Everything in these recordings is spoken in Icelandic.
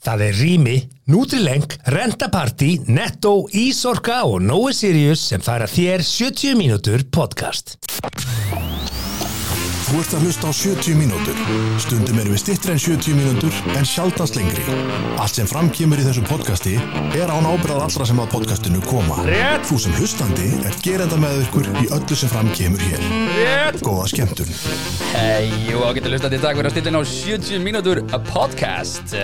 Það er Rými, Nutrileng, Rentaparty, Netto, Ísorka og Nói Sirius sem færa þér 70 mínútur podcast. Þú ert að hlusta á 70 mínútur. Stundum erum við stittri en 70 mínútur en sjaldast lengri. Allt sem framkýmur í þessu podcasti er án ábyrðað allra sem að podcastinu koma. Rétt. Þú sem hlustandi er gerenda með ykkur í öllu sem framkýmur hér. Rétt. Góða skemmtun. Hei, og ágættu hlustandi dag verið að stilla inn á 70 mínútur podcast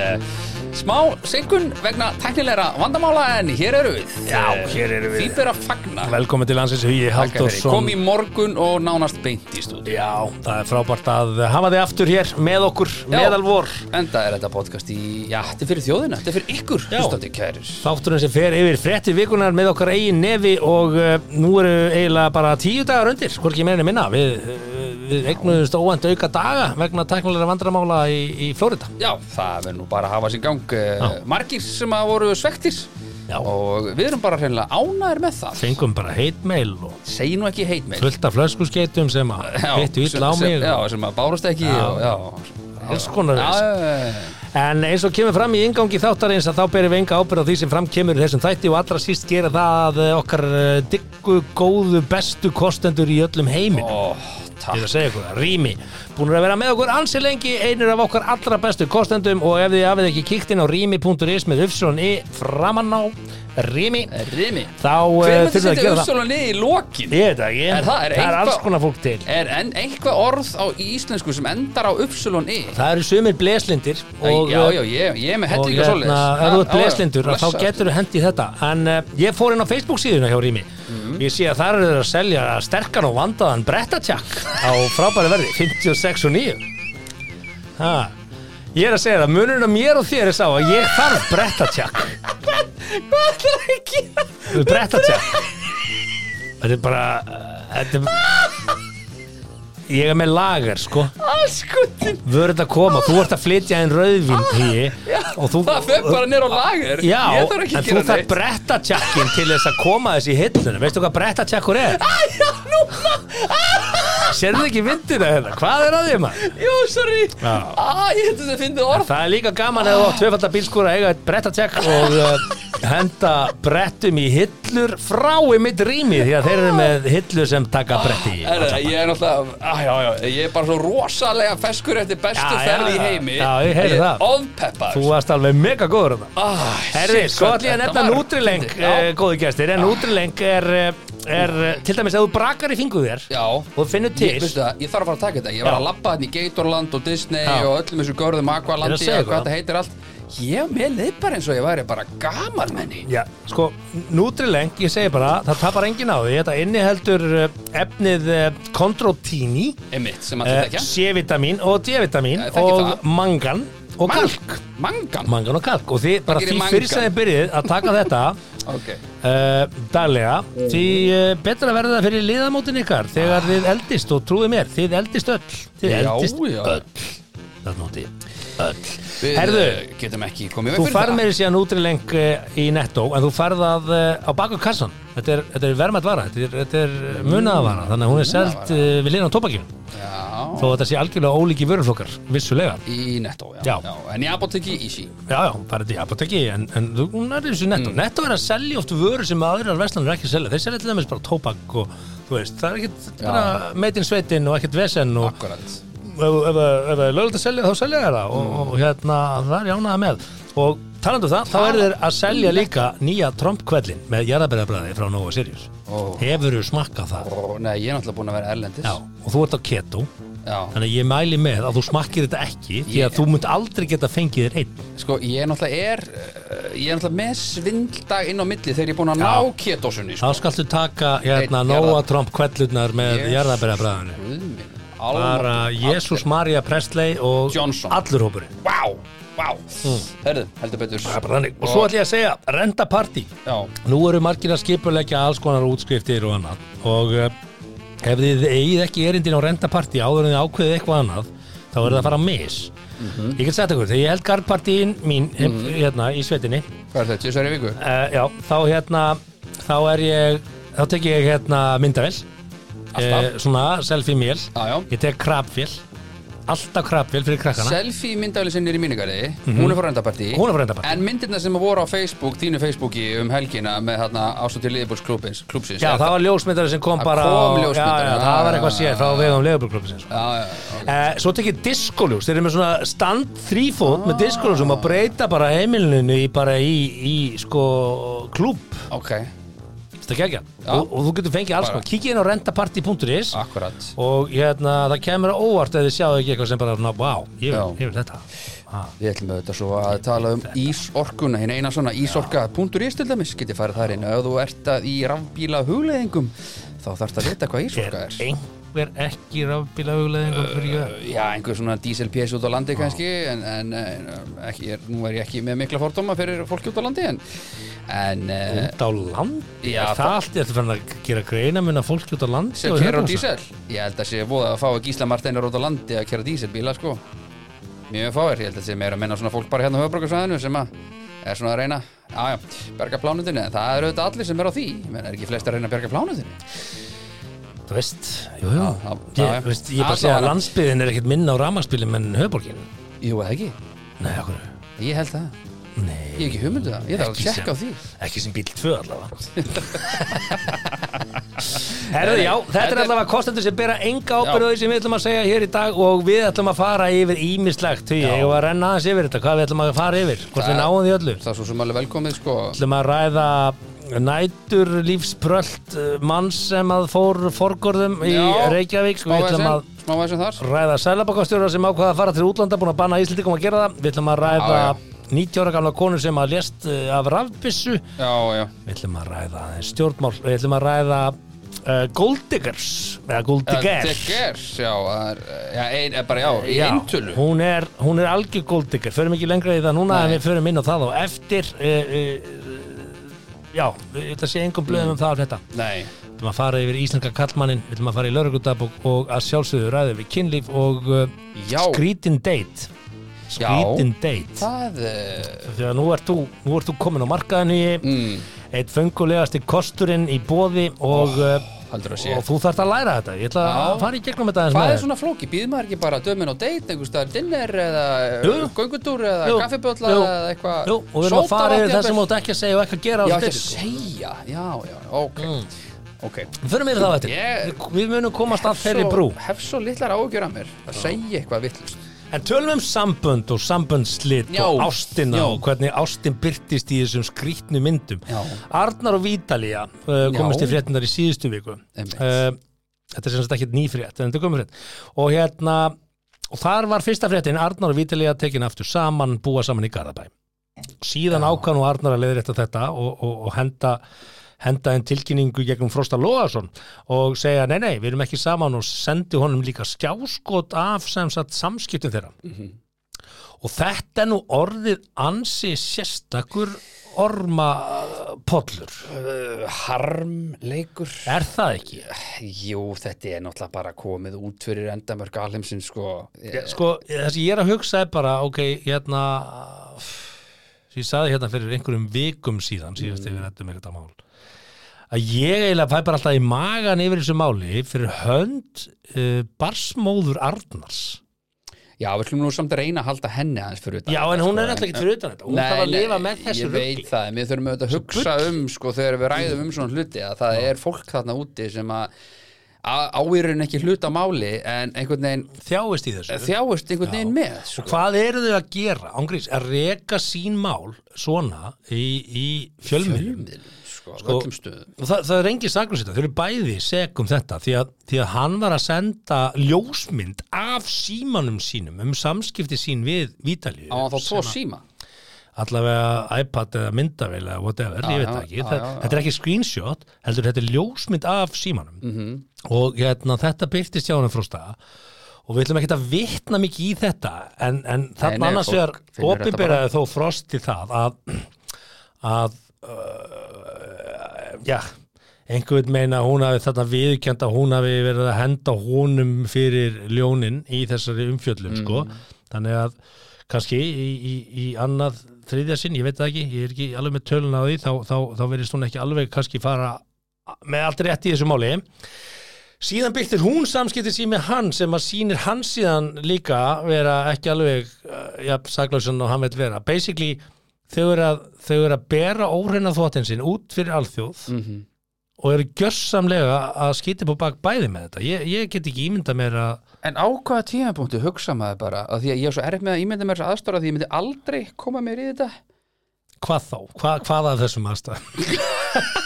Smá senkun vegna tæknilegra vandamála en hér eru við Já, hér erum við. Ber að fagna Velkomin til landsins Hugi Halldórsson. Kom í morgun og nánast beint í stúdíu Já, það er frábært að hafa þig aftur hér með okkur, meðal vor. Enda er þetta podcast í, já, þetta er fyrir þjóðina, þetta er fyrir ykkur Já. hlustandi kærir Þátturinn sem fer yfir frétti vikunar með okkar eigin nefi og uh, nú eru eiginlega bara tíu dagar undir, hvorki meðinni minna. Við, uh, við eignuðumst óvænt auka daga vegna tæknilega vandramála í, í Flórida. Já, það verður nú bara að hafa sín gang uh, Margir sem að voru svektir Já. Og við erum bara hreinlega ánæður með það Fengum bara heitmail og Segji nú ekki heitmeil fullt af flöskuskeitum sem að heitu illa á mig. Já, og sem að bárust ekki og, Alls konar. En eins og kemur fram í ingangi þáttarins að þá berum við enga ábyrð á því sem fram kemur þessum þætti og allra síst gera það að eh, okkar eh, diggu, góðu, bestu kostendur í öllum heimin. Ó, Ég er að segja ykkur, Rými, búin að vera með okkur ansi lengi, einir af okkar allra bestu kostendum og ef þið hafið ekki kíkt inn á rými.is með uppsjón í framann á Rými, Rimi þá uh, myndi þurfum við að gera það. í lokin? Ég veit það ekki, Er það- er það er eitthvað- alls konar fólk til. Er en eitthvað orð á íslensku sem endar á uppsölun i? Það eru sumir bleslindir og Já, já, ég, ég er með og hellinga hérna, svoleiðis ef þú ert bleslindur þá blessaður. getur þú hendi þetta en uh, ég fór inn á Facebook síðuna hjá Rými Mhm. ég sé að þar eru þeir að selja sterkan og vandaðan brettatjakk á frábæri verði 56 og 9 ha. ég er að segja það munurinn á mér og þér er sá að ég þarf brettatjakk Hvað er það ekki? brettatjakk þetta er bara uh, þetta er ég er með lager sko. Askutin vörð að koma, þú ert að flytja einn rauðvín hí, og þú Það fer bara niður á lager. Já, en að þú gera þarf brettatjakkin til þess að koma þess í hillunum. Veistu hvað brettatjakkur er? Já, núna Sérðu ekki vindina hérna? Hvað er að því maður? Jú, sorry Já. Á, ég hefði þetta fyndið orð Það er líka gaman eða átt tvöfaldar bílskúra að eiga eitt brettatjakk og uh, henda brettum í hillur frá í mitt rými því að þeir eru með hillur sem taka bretti í Er, ég er náttúrulega, á, já, já, ég er bara svo rosalega feskur eftir bestu Já, já, ferð í já. heimi Já, ég heyri Ég er það. Ofpeppar Þú varst alveg mega góður um það ah, Herri, shit, hvað ætlum ég að þetta nefna var Nutrileng. Já, eh, góði gestir En Nutrileng er, eh, er eh, til dæmis ef þú brakar í fingur þér já og finnur til Ég, það, ég þarf að fara að taka þetta. Ég var að labba þetta í Gatorland og Disney Já. og öllum þessu görðum Aqualandi og hvað þetta heitir allt. Ég með leið bara eins og ég væri bara gaman menni Já, sko, Nutrileng, ég segi bara, það tapar enginn á því. Þetta inniheldur eh, efnið eh, að eh, C-vitamin og D-vitamin og mangan og kalk. Mangan. Mangan og kalk. Og þið, bara því fyrir sem þið byrjið að taka þetta Ok. uh, daglega því uh, betra verður það fyrir liðamótin ykkar þegar þið eldist og trúið mér, þið eldist öll. Þið Já, eldist já. öll. Það nóti, öll. Við Herðu, eh, getum ekki komið Þú veg fyrir færð það? meiri síðan útrileng í netto en þú uh, á baku kassan. Þetta er, þetta er verðmætt vara, þetta er, þetta er munaðavara, þannig að hún er selt uh, við liðan á tópakinu, Já, þó að þetta sé algjörlega ólíki vöruflokkar, vissulega. Í netto, já, Já. En í apoteki easy Já, já, farið til apoteki en, en þú er þessu netto. Mm. Netto er að selja oft vöru sem aðrar verslanir ekki að selja. Þeir selja til dæmis bara tóbak og þú veist, það er ekkert Já. bara meitin sveitin og ekkert vesen og Akkurat ef það er lögulegt að selja þá selja það og, og hérna það er jánaða með og talandu það, þá er þeir að selja líka nýja trompkvellin með jarðabæðabræði frá Nova Sirius Ó. Hefur þú smakkað það? Ó, Nei, ég er náttúrulega búin að vera erlendis Já, og þú ert á keto Já. þannig að ég mæli með að þú smakkir þetta ekki því Ég- að þú munt aldrei geta fengið þér einn Sko, ég er náttúrulega er uh, Ég er náttúrulega með svindlag inn á milli Þegar ég er búin að ná ketosunni Þá sko. skaltu taka hérna Einn Nóa jarðar- Trump kvellurnar með Yes. jarðabæðabræðinu Guð minn, bara. Jésús Maria Presley og Johnson. allur hópurinn. Vá, vá. Herðu, heldur betur. Og svo ætlum ég að segja, renta party Já, nú eru margir að skipulegja alls konar útskriftir og annað. Og uh, ef þið eigið ekki erindin á renta party áður en þið ákveðið eitthvað annað þá er það að fara að mis ég get sagt ykkur, þegar ég held garðpartíin mín mm hérna í svetinni hvað er þetta? Uh, já, þá hérna þá er ég, þá tek ég hérna myndavel Alltaf. svona selfie mél já. Ég tek krabvél alltaf krabvél fyrir krakkana. Selfie myndafli sinni er í mínugarði Hún er frá rendapartí Hún er frá Rendapartí. En myndirna sem voru á Facebook, þínu Facebooki um helgina með hérna ástu til liðbúrsklúbins klúbsins Já, það var ljósmyndari sem kom bara kom á- ljósmyndari, já, já, já, það var eitthvað sér frá vegum leifubjörgklubbinsins Já, já, já. Eh, svo tekið diskoljós, þeir eru með svona stand þrýfót með diskoljósum að breyta bara heimilinu í bara í, í sko klúb, Ok, þetta er Já. og, og þú getur fengið alls konar, kikið inn á rentaparty.is akkurat. og hérna það kemur óvart ef þið sjáðu ekki eitthvað sem bara, ná, vá, ég Já. vil, ég vil þetta. Ah. Við ætlum auðvitað svo að tala um ísorkuna, hinn eina svona ísorka.is til dæmis, getið farið þar inn. Ef þú ert að í rafbíla hugleðingum þá þarfst að vita hvað ísorka er. er einhver ekki rafbíla hugleðingum fyrir ég Já, einhver svona diesel PS út á landi kannski en, en eh, ekki, er, nú er ég ekki með mikla fordóma fyrir fólki út á landi en, en uh, út á landi, Já, er það- það allt ég ætla að gera greina að fólki út á landi og kera á hérna? dísel. Ég held að sé voða að fá að Gísla Marteinar út á landi að kera díselbíla sko. Mjög fáir, ég held að sé meira að menna svona fólk bara hérna á höfbrukarsvæðinu sem að er svona að reyna, já, berga plánundinni en það eru auðvitað allir sem er á því. Menn er ekki flest að reyna að berga plánundinni Þú veist, jú, jú. Já, já, já, Ég, veist, ég bara segja að landsbyðin er ekkert minna á ramaspilum en höfborgin Jú, eða ekki, Nei, okkur ég held það. Nei, ég hef ekki hugmyndu það, ég þarf að tjekka á því. ekki sem bíl 2 allavega. Herðu, já, þetta er er- allavega kostendur sem bera enga ábyrðu því sem við ætlum að segja hér í dag og við ætlum að fara yfir ímislegt því var að renna aðeins yfir þetta, hvað við ætlum að fara yfir hvort við náum því öllu. það er svo sem alveg velkomið sko. Ætlum að ræða nætur lífsprölt mann sem að fór forgörðum í Já, Reykjavík. Við ætlum að ræða sælabakastjóra sem ákvaða að fara til útlanda búin að banna Íslandingum að gera það. Við ætlum að ræða Já, 90 ára gamla konur sem að lést uh, af rafbissu já, já, við ætlum að ræða stjórnmál við ætlum að ræða uh, Golddiggers eða Golddiggers Diggers, já, er, já, ein, er bara já, Já, hún er, er algjör Golddigger förum ekki lengra í það núna en við förum inn á það og eftir uh, uh, já, að sé engum blöðum um það af þetta Nei, við ætlum að fara yfir íslenska kallmannin við ætlum að fara í lauruglutabók og að sjálfsögðu ræðum við kynlíf og uh, já, skrítin date. Skrítin date. Það uh, því að nú ert þú, nú ert þú komin á markaðinu mm, eitt fengulegasti kosturinn í bóði og, oh, og þú þarft að læra þetta. Ég ætla Já. að fara í gegnum þetta Hvað er svona flóki? Býður maður ekki bara dömin á date, einhvers staðar? Dinner eða jú. göngutúr eða Jú, kaffibjólla jú, eða eitthvað? Jú, og við erum að fara yfir það sem þú átt ekki að segja og ekki að gera á Já, ekki steyti, að sko. segja, já, já, ok. Ok. Við förum yfir það á eftir. Ég- Við- munum komast að þeirri brú. Hef svo litlar ágjör að mér að segja eitthvað vittlust En tölum um sambönd og samböndslit Já, og ástina já. og hvernig ástin byrtist í þessum skrítnu myndum. Já. Arnar og Vítalía uh, komist Já. í fréttindar í síðustu viku. Uh, Þetta er sem sagt ekki ný frétt en þetta komið frétt. Og hérna og þar var fyrsta fréttin Arnar og Vítalía tekin aftur saman, búa saman í Garðabæ. Síðan ákvæðan og Arnar að leiðrétta þetta og, og, og henda henda einn tilkynningu gegnum Frosta Lóðarsson og segja nei nei, við erum ekki saman og sendi honum líka skjáskot af samskiptum þeirra og þetta er nú orðið ansi sérstakur ormapollur uh, Harmleikur er það ekki? Jú, þetta er náttúrulega bara komið út fyrir endamörk alheimsinn sko sko, það sem ég er að hugsa er bara ok, hérna ég saði hérna fyrir einhverjum vikum síðan síðast mm. við rættum eitthvað mál að ég eiginlega fæ bara alltaf í magan yfir þessu máli fyrir hönd uh, barsmóður Arnars. Já, við skulum nú samt að reyna að halda henni aðeins fyrir utan já, en hún sko, er alltaf ekki fyrir utan þetta. Hún þarf að lifa með þessu Ég veit það, en við þurfum auðvitað að hugsa um sko þegar við ræðum um svona hluti að það er fólk þarna úti sem að áýrun ekki hluta máli en einhvern veginn þjáist í þessu. Þjáist einhvern veginn með sko. hvað eru þau að gera, ángrís, að reka sín mál svona í, í Fjölmiðlum, sko, Sko, það, það er engin saklusita, þau eru bæði segum þetta því að, því að hann var að senda ljósmynd af símanum sínum um samskipti sín við Vítalíu á þá tvo síma? Allavega iPad eða myndavél eða whatever, Já, ég veit ekki. já, já, þetta er ekki screenshot, heldur þetta er ljósmynd af símanum. Mhm. -hmm. og hérna, þetta byrtist hjá hann frá stað. Og við ætlum ekki að vitna mikið í þetta en, en þarna annars þetta opinberaði þó frost til það að að uh, já einhvern meina hún hafi þarna viðkjönd að hún hafi verið að henda honum fyrir ljónin í þessari umfjöllum sko, þannig að kannski í, í, í annað þriðja sinn, ég veit það ekki, ég er ekki alveg með tölun á því, þá, þá, þá verðist hún ekki alveg kannski fara með allt rétt í þessu máli. Síðan byrtir hún samskipti sín með hann sem að sýnir hann síðan líka vera ekki alveg uh, ja, saglausan og hann veit vera. Basically þau eru að, þau eru að bera óhreina þvottin sinn út fyrir alþjóð Mhm. og eru gjörsamlega að skýta på bak bæði með þetta. Ég, ég get ekki ímynda mér að En á hvaða tímapunktu hugsa maður bara? Að því að ég er svo erf með að ímynda mér þess aðstóra því ég myndi aldrei koma mér í þetta. Hvað þá, Hva, hvað af þessum aðstæðum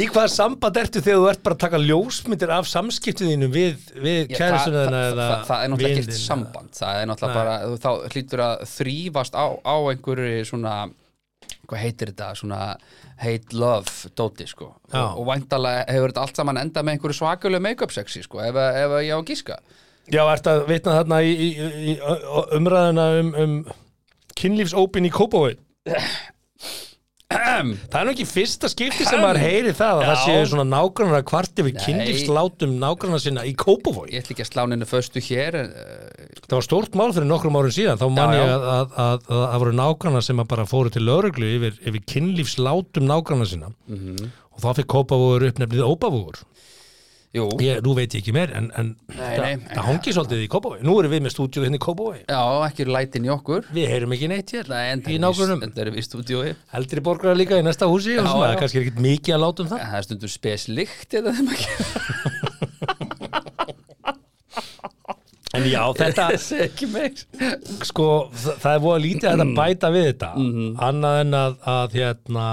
í hvaða samband ertu þegar þú ert bara að taka ljósmyndir af samskiptiðinu við, við Já, kæristuna það, þína það, eða það, það er náttúrulega ekkert samband. Það er náttúrulega bara, þú- þá hlýtur að þrýfast á, á einhverju svona hvað heitir þetta, svona hate love dóti sko. Já. og, og væntalega hefur þetta allt saman enda með einhverju svakuleg make-up sexi sko ef, ef ég á að gíska Já, ert að vitna þarna í, í, í, í umræðuna um, um kynlífsópin í Kópavói Það er nú ekki fyrsta skipti sem maður heyri það að það Já. séu svona nágrannar að kvarti við Nei. kynlífslátum nágrannar sinna í Kópavói ég ætla ekki að slá henni föstu hér en, uh, Það var stórt mál fyrir nokkrum árum síðan þá man Já, já. ég að, að, að, að það voru nágrannar sem að bara fóru til lögreglu yfir, yfir kynlífslátum nágrannar sinna Mhm. og þá fikk Kópavóur uppnefnið Ópavóur jú, ég, Nú veit ég ekki meir en, en Nei, það, nei. það hangi svolítið í Kópavói Nú erum við með stúdíu hérna í Kópavói já, ekki lætin í okkur. Við heyrum ekki neitt hér Nei, en í nágrunum. þetta er við stúdíói. Eldri borgarar líka í næsta húsi Já, svona, já. kannski er ekkert mikið að láta um það. Það er stundur speslikt En já, þetta, sko, það, það er voða lítið hægt að bæta við þetta. Mhm. annað en að, að hérna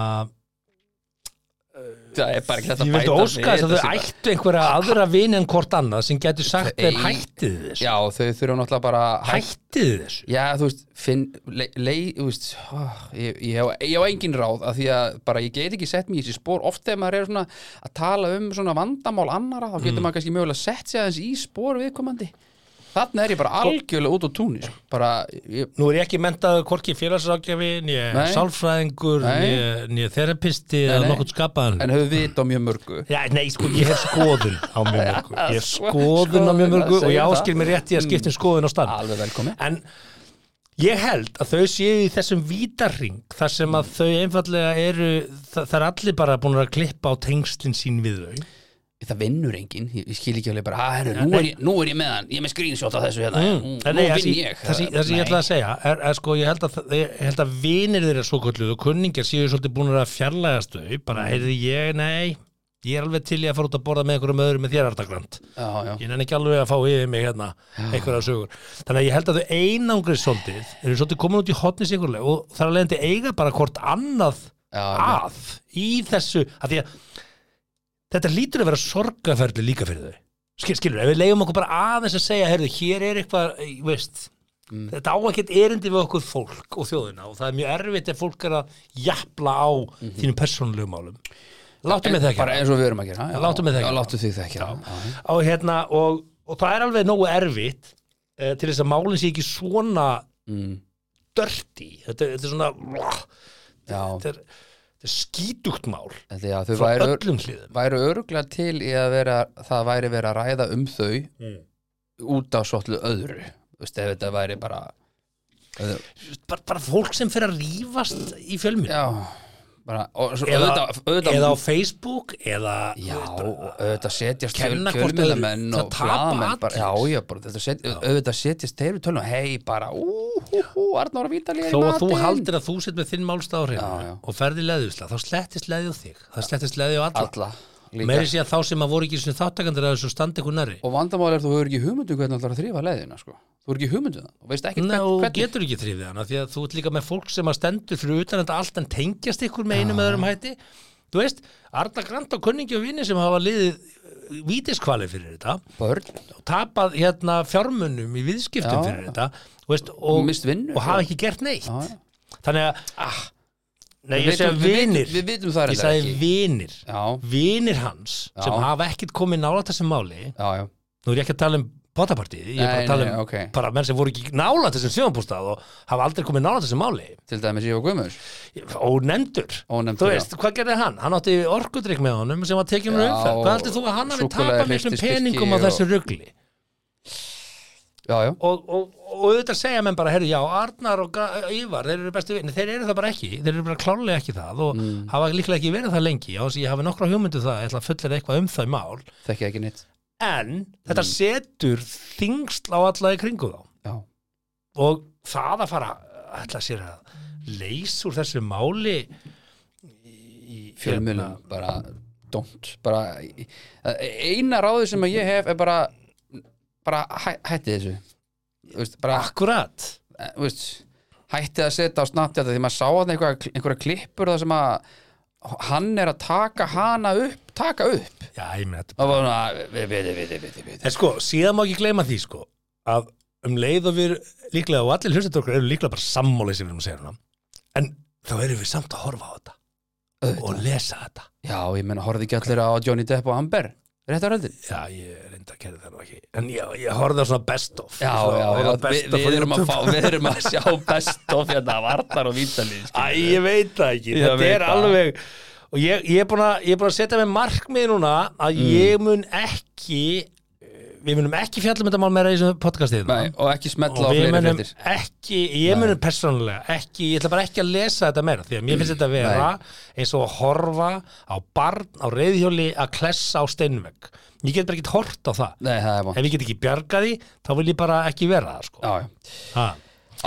það er bara ekki þetta ég vildi óska þess að þau ættu einhverja aðra vini en hvort annað sem getur sagt þeim hættið þessu. Já, þau þurfa náttúrulega bara að hættið þessu? Já, þú veist, finn, lei, lei veist, ó, ég, ég, hef, ég hef engin ráð af því að bara ég get ekki sett mér í þessi spór oft þegar maður er svona að tala um svona vandamál annara, þá Mm. getur maður kannski mögulega sett sig aðeins í spór viðkomandi Þannig er ég bara algjörlega út á túnis bara, ég, Nú er ég ekki mentaður hvorki félagsrákjafi nýja Nei. sálfræðingur nýja þerapisti eða nei. nokkuð skapaðan en hefur vit á mjög mörgu. Já, nei, sko, ég hef skoðun á mjög mörgu. Ég hef Sko- skoðun á mjög mörgu og ég áskil mér rétt í að skipta um skoðun á stann Alveg velkomin En ég held að þau séu í þessum vítarring þar sem að þau einfallega eru það, er allir bara búin að klippa á tengslin sín við þau Það vinnur enginn, ég, ég skil ekki alveg bara "Ah, herru, nú, er ég, nú er ég með hann, ég er með screenshot af þessu hérna, nú, En nú það vinn ég. það sem ég Nei. ætla að segja er, er sko, ég held að, ég held að vinir þeirra svo kolluð og kunningjar séu svolítið búin að fjarlægast þau bara, heyrði ég, nei ég er alveg til í að fara út að borða með einhverjum öðrum með þér artagrant Já, já, ég nenni ekki alveg að fá yfir mig hérna einhverja sögur, þannig að ég held að þau einangrið svolítið, eru svolítið komin út í hotnis einhverlega og þar að leiðandi eiga bara hvort annað já, að í þessu, að því að þetta lítur að vera sorgaferli líka fyrir þau. Skil, skilur, ef við leiðum okkur bara aðeins að segja heyrðu, hér er eitthvað, eh, veist Mm. þetta á ekkert erindi við okkur fólk og þjóðina og það er mjög erfitt ef fólk er að jafla á þínum persónulegu málum. Láttu mig það Mhm. bara ekki eins og við erum að gera já, Láttu mig það. láttu þig þekki það. Og, hérna, og, og það er alveg nógu erfitt uh, til þess að málinn sé ekki svona mm. dörti þetta, þetta er svona Já, þetta er, þetta er skítugt mál. Já, þau væru, væru öruglega til í að vera, það væri verið að ræða um þau Mm. út á svolítið öðru. Ef þetta væri bara bara, bara fólk sem fyrir að rífast í fjölmjörn Já, bara og, eða, auðvitað, auðvitað, eða á Facebook eða Já, auðvitað setjast öðru. og blaðamenn auðvitað setjast þeir við tölum Hei, bara, ú, hú, hú, Arnóra Vítali í þó að þú haldir að þú sett með þinn já. hreinu og ferði leðusla þá slettist leði á þig. Það slettist leði á alla. Alla meiri sé að þá sem að voru ekki svona þáttakandur að þessu standi ykkur næri Og vandamál er þú hefur ekki hugmyndu hvernig það er að þrýfa leiðina sko. Þú hefur ekki hugmyndu það og veist ekki og hvernig getur ekki þrýfið hana því að þú ert líka með fólk sem að stendur fyrir utan þetta allt en tengjast ykkur með einum öðrum hætti þú veist, Arda Grant og kunningi og vinni sem hafa liðið vítiskvali fyrir þetta börn og tapað hérna fjármunum í viðskiptum Já. fyrir þetta veist, og, vinnu. og hafa ekki gert neitt Já, já. þannig að ah, nei, ég segja vinir. Við vitum það ég sagði vinir. Já, vinir hans Já. sem hafa ekkit komið nála þessum máli. Já, já. Nú er ég ekki að tala um potapartíð ég er bara Nei, að tala nei, um ok. bara menn sem voru ekki nála þessum sjöfambústað og hafa aldrei komið nála þessum máli. Til dæmis ég og Guðmurs og nefndur Ónefndur, þú já. veist, hvað gerði hann? hann átti orkudrykk með honum sem var tekið um Já, umferð. Hvað heldur þú að hann hafi súkkulaði tapað miklum hrististykki peningum á og- þessu rugli já, já, og, og, og auðvitað segja menn bara, herru, já, Arnar og Ívar, þeir eru bestu vinni, þeir eru það bara ekki. Þeir eru bara klárlega ekki það og hafa líklega ekki verið það lengi. Að ég hafi nokkra hugmyndu það, ég ætla að fullir eitthvað um þau mál. Þekki ekki neitt. En þetta setur þingsl á alla í kringu þá. Já, og það að fara ætla sér að leysa úr þessu máli í, í fjölmjölum bara don't. Bara, eina ráði sem að ég hef er bara bara hæ, hætti þessu. Veist, bara, akkurat. Eh, veist, hætti að setja á Snapchat því maður sá að einhverja, einhverja klippur það sem að hann er að taka hana upp taka upp. Já, ég með þetta. En sko, síðan má ekki gleyma því sko að um leið og við líklega og allir okkar eru líklega bara sammálið sem við erum að segja hana en þá erum við samt að horfa á þetta og lesa þetta. Já, ég menna, horfði ekki allir á Johnny Depp og Amber rétt á röndin Já, ég að gera það nú ekki. En ég, ég horfði á svona best of. Já, já, já, á best við, of á við, erum fá, við erum að sjá best of hérna Vartar og Vítalíð Æ, ég veit það ekki, Ég þetta er alveg og ég, ég er búin að setja mig markmið núna að Mm. ég mun ekki við munum ekki fjallum þetta mál meira í þessum podcastið Nei, og ekki smetla á og við fleiri ekki, ég munum persónulega ekki, ég ætla bara ekki að lesa þetta meira því að mér finnst þetta að vera eins og að horfa á barn á reyðhjóli að klessa á steinvegg ég get bara ekki hort á það. Nei, það er ef vant ég get ekki bjargaði, þá vil ég bara ekki vera það sko. Já, já. Ha.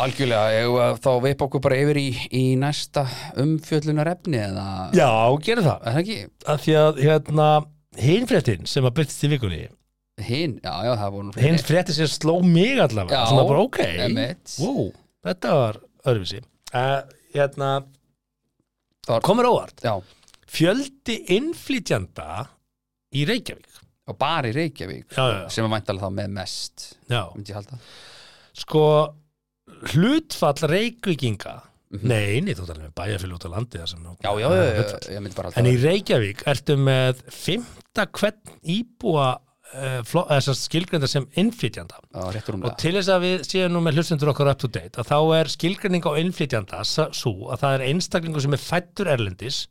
Algjörlega, ég, þá veip okkur bara yfir í, í næsta umfjöllunar efni eða? Já, gerum það. Er það ekki? að því að hérna hinn fréttin sem að byrtist í vikunni. Hinn, já, já, það voru nú hinn fleiri. fréttin sem sló mig allavega Já, svona bara ok, einmitt. wow, þetta var öðruvísi. Uh, hérna, Það var- komur óvart. Já, fjöldi innflytjanda í Reykjavík og bara í Reykjavík Já, já, sem er væntalega þá með mest myndi ég halda. Sko hlutfall Reykvíkinga Mhm. nei, nei, þú talar með bæjarfél út á landi sem Já, já, já, já, ég myndi bara halda en í Reykjavík ertu með fymta hvern íbúa uh, skilgreinda sem innflytjanda. Já, réttur um og til þess að við séum nú með hlustendur okkar up to date að þá er skilgreining á innflytjanda svo að það er einstaklingur sem er fættur erlendis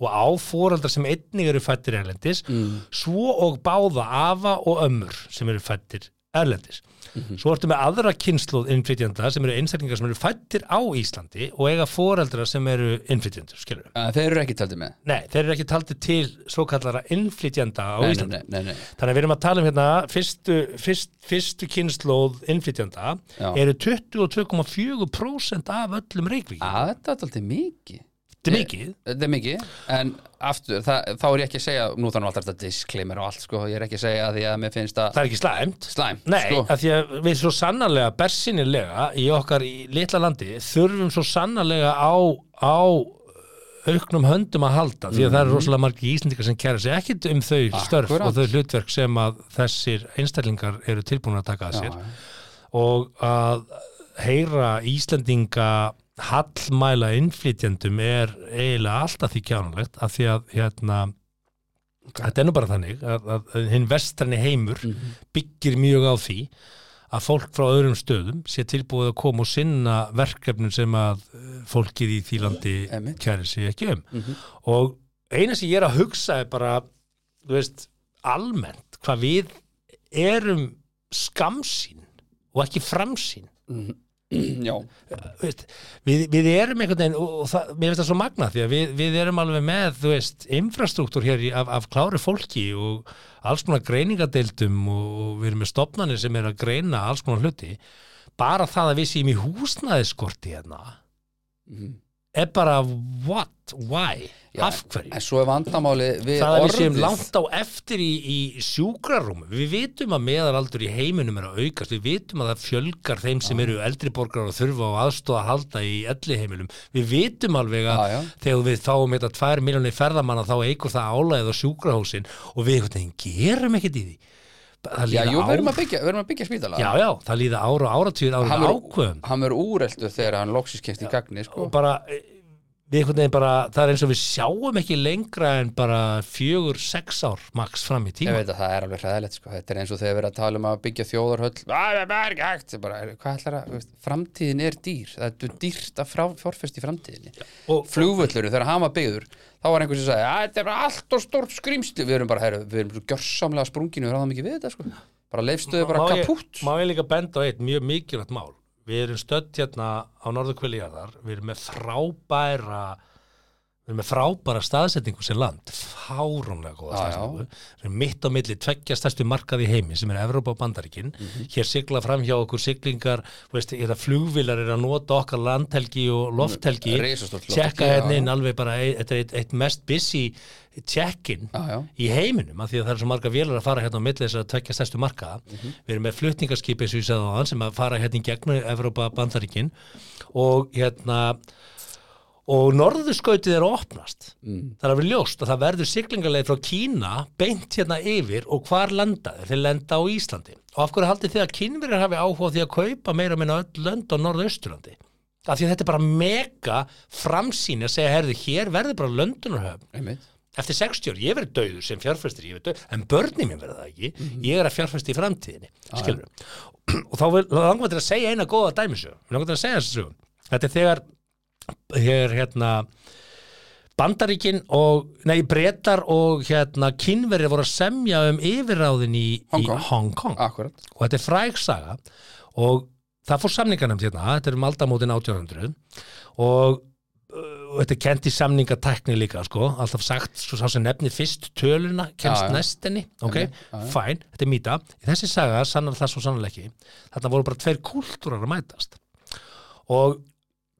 og á fóraldar sem einnig eru fættir erlendis mm. svo og báða afa og ömmur sem eru fættir erlendis svo ertu með aðra kynsluð innflytjanda sem eru einstaklingar sem eru fættir á Íslandi og eiga fóreldra sem eru innflytjendur, skilur við? Þeir eru ekki taldið með Nei, þeir eru ekki taldið til svo kallara innflytjanda á Nei, Íslandi nei, nei. Þannig að við erum að tala um hérna fyrstu, fyrst, fyrstu kynnslóð innflytjanda Já. eru 22,4% af öllum reykvík. Að þetta er alltaf mikið Þetta er mikið. Þetta er mikið, en aftur það, þá er ég ekki að segja, nú þannig alltaf þetta disclaimer og allt, sko, ég er ekki að segja að því að mér finnst að Það er ekki slæmt. slæm, Nei, sko af því að við svo sannarlega, bersinilega í okkar í litla landi þurfum svo sannarlega á, á auknum höndum að halda því að það eru rosalega margir íslendingar sem kæra sig ekkit um þau störf Mhm. Akkurat. og þau hlutverk sem að þessir einstaklingar eru tilbúin að taka að sér Já, og að heyra Íslendinga hallmæla innflytjendum er eiginlega alltaf því kjánulegt af því að hérna þetta er nú bara þannig að, að, að hinn vestræni heimur Mhm. byggir mjög á því að fólk frá öðrum stöðum sé tilbúið að koma og sinna verkefnum sem að eh, fólkið í því landi Einmitt. kæri sig ekki um Mhm. og eina sem ég er að hugsa er bara, þú veist, almennt hvað við erum skamsýn og ekki framsýn Já, Þú veist, við, við erum einhvern veginn og, og það, mér finnst það svo magna því að við, við erum alveg með, þú veist, infrastruktúr hér af, af klári fólki og alls konar greiningadeildum og, við erum með stopnarnir sem er að greina alls konar hluti. Bara það að við séum í húsnæðiskorti hérna. Mhm. Er bara what, why, Já, af hverju? en svo er vandamáli við það að við séum langt á eftir í, í sjúkrarúm við vitum að meðalaldur í heiminum er að aukast, við vitum að það fjölgar þeim sem eru eldri borgar og þurfa á aðstóða að halda í elli heimilum við vitum alveg að Já, þegar við fáum þetta 2 miljónir ferðamanna þá eigur það álæðið á sjúkrahúsin og við gerum ekkert í því Já, jú, við erum að byggja, byggja spítala. Já, já, það líða ára og Hann er- ákveðum Hann verður úreldur þegar hann loksis kemst í gagni, sko. Og bara eh, við einhvern veginn bara, það er eins og við sjáum ekki lengra en bara fjögur, sex ár max fram í Ég tíma veit að það er alveg hræðilegt sko. Þetta er eins og þegar við erum að tala um að byggja þjóðarhöll. Það er ekki hægt. Bara, Hvað ætlar að, veist, framtíðin er dýr. Það er dýrt að frá, fjárfest í framtíðinni. Og, Flugvöllur, þegar var byggður Þá var einhver sem sagði, að þetta er bara allt og stórt skrýmsli Við erum bara, heru, við erum svo gjörsamlega sprunginu Við þetta sko. Bara ég- kapút Má ég líka benda á eitt mjög mikilvægt mál Við erum stödd hérna á norðurkviliðarðar Við erum með frábæra Við erum með frábæra staðsetningu sem land. Fárónlega góða staðsetningu Við erum mitt á milli tveggja stærstu markaði heimi sem er Evrópa og Bandaríkin. Mhm. Hér sigla fram hjá okkur siglingar veist, Þetta flugvilar er að nota okkar landhelgi og lofthelgi. Lofthelgi, Tjekka já, hérna inn alveg bara ein- Þetta er eitt, eitt mest busy check-in í heiminum af því að það er svo marga vélar að fara hérna á milli þess að tvekja stærstu marka Mhm. við erum með flutningaskipi sem að fara hérna í gegnum Evrópa bandaríkin. Og hérna og norðurskautið er að opnast. Mm. það er að vera ljóst að það verður siglingarleið frá Kína beint hérna yfir og hvar lenda þeir, lenda á Íslandi. Og af hverju haldið þið að kynverjar hafi áhuga því að kaupa meira minna öll lönd á norðausturlandi? Af því að þetta er bara mega framsýn að segja, herði, hér verður bara löndunarhöfn eftir 60 ár, ég verið döður sem fjárfæstir ég verið döður, en börni mér verið það ekki. Ég er að fjárfæsti í framtíðinni skilur og þá langar maður að segja eina góða dæmisög, langar til að segja þessu þetta er þegar hér hérna Bandaríkin og, nei, Bretar og hérna kynverið voru að semja um yfirráðin í Hong í Kong. Hong Kong. Akkurat og þetta er fræg saga. Og það fór samningarnefnd hérna, þetta er um aldamótin 1800 og uh, þetta er kent í samningatækni líka sko, alltaf sagt, svo sá sem nefni fyrst töluna, kemst Já, já. næst henni ok, fæn, þetta er mýta. Í þessi saga sannar það svo sannlega ekki þarna voru bara tveir kúltúrar að mætast. Og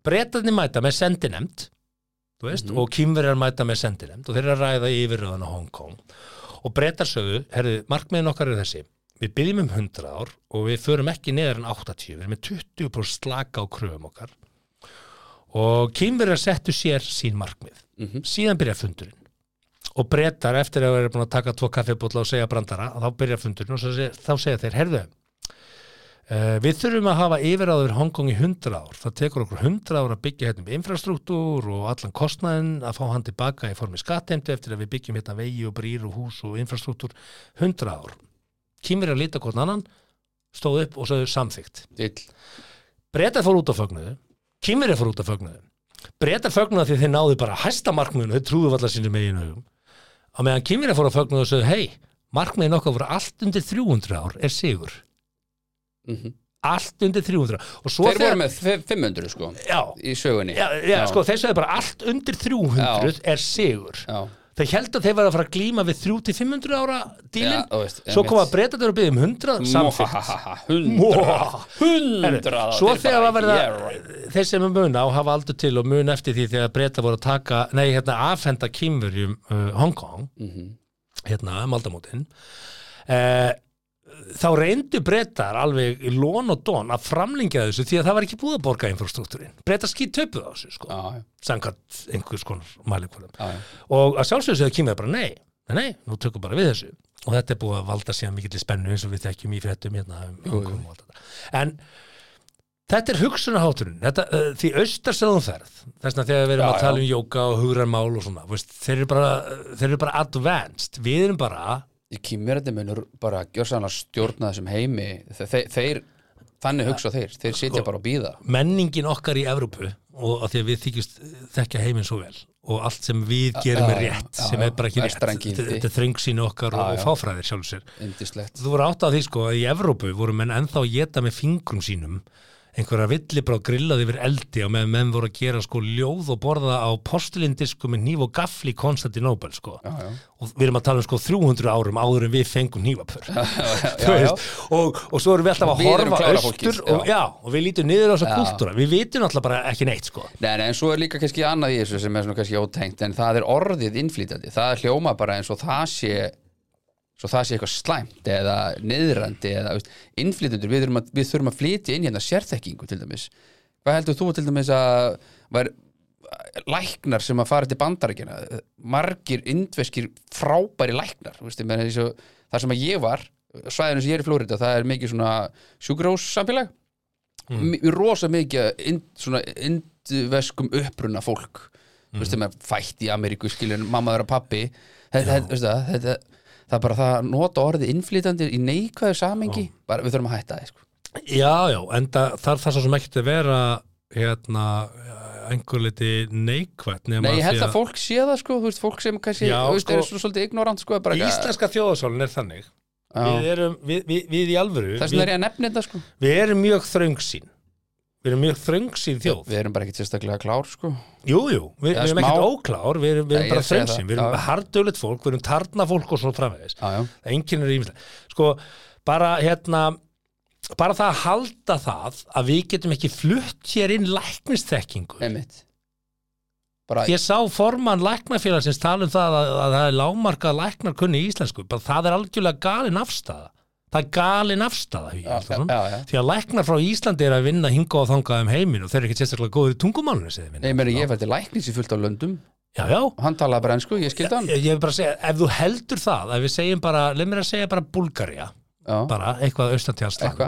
breytarnir mæta með sendinemnd þú veist, Mhm. og kýmverjar mæta með sendinemnd og þeir eru að ræða yfirröðan á Hong Kong. Og breytar sögðu, herðu, markmiðin okkar er þessi. Við byggjum um 100 ár og við förum ekki neðar en 80, við erum með 20% slaka á kröfum okkar. Og kýmverjar settu sér sín markmið. Mhm. síðan byrja fundurinn. Og breytar eftir að vera búin að taka tvo kaffibólla og segja brandara, þá byrja fundurinn og svo seg, þá segja þeir, herðu uh, við þurfum að hafa yfiráður Hongkong í 100 ár, það tekur okkur 100 ár að byggja hérna um infrastruktúr og allan kostnaðin að fá hann tilbaka í formi skattheimtu eftir að við byggjum hérna vegi og brýr og hús og infrastruktúr. 100 ár. Kýmur að líta hvort annan stóð upp og sögðu samþygt dill Bretar fór út á fögnuðu. Kýmverið fór út á fögnuðu. Bretar fögnuðu því þeir náðu bara hæsta markmiðinu þeir trúðu allar sínum eigin hugum á meðan Kýmverið fór á fögnuðu og sögðu hei, markmiðin okkar voru allt undir 300 ár er sigur Mhm. allt undir 300 ár og svo þeir voru með fi- 500 sko já, í sögunni. Já, já, sko, þeir sögðu bara allt undir 300 er sigur. Þeir held að þeir var að fara að glíma við 300-500 ára dílin Já, þú veist, svo einmitt. koma breytar og byggja um 100 samþykkt. Mohahaha, 100 100 Svo þegar að verða yeah, right. þeir sem er muna og hafa aldur til og muna eftir því þegar breyta voru að taka, nei, hérna afhenda kýmverjum uh, Hong Kong Mhm. hérna, maldamótin uh, þá reyndu breytar alveg í lón og dón að framlingja þessu því að það var ekki búið að borga infrastruktúrin breytar skýt töpuð á þessu sko Já, já, samkvæmt einhvers konar mælikvörðum. Já, já. og að sjálfsögðu segja kýmverjar bara nei, nei, nei, nú tökum bara við þessu. Og þetta er búið að valda síðan mikill spennu eins og við þekkjum í fréttum hérna um en þetta er hugsunarhátturinn. Þetta, uh, því austar sem þú ferð þess vegna þegar við erum Já, að tala um jóka og hugranmál og svona, veist, þeir eru bara þeir eru bara advanced, við erum bara Þetta munur bara gjörsanlega stjórna þessum heimi. Þe, þeir, þeir, þannig hugsa þeir. Þeir sitja bara og býða menningin okkar í Evrópu og að því að við þykjumst þekkja heiminn svo vel og allt sem við gerum er rétt sem er bara ekki rétt. þetta er þröngsýni okkar og, fáfræðir indislegt þú voru átt að því sko að í Evrópu voru menn ennþá að geta með fingrum sínum einhverja villibra og grillaði yfir eldi og meðan menn voru að gera sko ljóð og borða á postulindisku með nýf og gafli í Konstantinóbel sko. Já, já, og við erum að tala um sko 300 árum áður en við fengum nývapur og, og svo erum við alltaf að Við horfa austur og, já, og við lítum niður á þessa kultúra. Við vitum alltaf bara ekki neitt sko. Nei, nei, en svo er líka kannski annað í þessu sem er svona kannski ótengt en það er orðið innflýtandi það er hljóma bara eins og það sé svo það sé eitthvað slæmt eða niðrandi eða veist, innflytjendur, við, við þurfum að flytja inn hérna sérþekkingu til dæmis. Hvað heldur þú til dæmis að var læknar sem að fara til bandarækjana margir indveskir frábæri læknar þú veist, ég meina, eins og það sem að ég var svæðinu sem ég er í Flórida, það er mikið svona sjúkrós samfélag mm. rosa mikið ind, svona indveskum uppruna fólk. Þú veist, þegar maður fætt í Ameríku skilur mammaður og pappi þetta, þetta, veistu það, er bara það að nota orðið innflytandi í neikvæðu samengi bara við þurfum að hætta það sko. Já, já, en það þarf það svo sem ekkert að vera hérna einhver liti neikvætt nema Nei, ég held því að fólk sé það sko, veist, fólk sem kannski, Já, veist, sko, er svona svolítið ignorant sko, Íslenska þjóðasólin er þannig Já. við erum, við, við, við í alvöru við, er að sko við erum mjög þröngsýn við erum mjög þröngsýn þjóð Við erum bara ekki sérstaklega klár sko Jú, jú, við, Já, við erum ekkert óklár, við erum, við erum ég bara það. við erum hardöflet fólk, við erum tarna fólk og svo framvegis. Já, já, Enginn er ímyndlega. Sko, bara hérna, bara það að halda það að við getum ekki flutt hér inn læknisþekkingu. einmitt Bara, Ég sá formann læknafélagsins tala um það að, að það er lágmarkað læknar kunni í íslensku, bara það er algjörlega galin afstæða. Það er galin afstæða, Hjaltason. já, já. Því að læknar frá Íslandi er að vinna hinga og þangað um heiminn og þeir eru ekki sérstaklega góður í vinna. Nei, meni, ég fætti læknis í fullt af löndum. Já, já, hann talaði bara ennsku, ég skildi hann. Ég, vil bara segja, ef þú heldur það ef við segjum bara, leið mér að segja bara Búlgaria, Já, bara eitthvað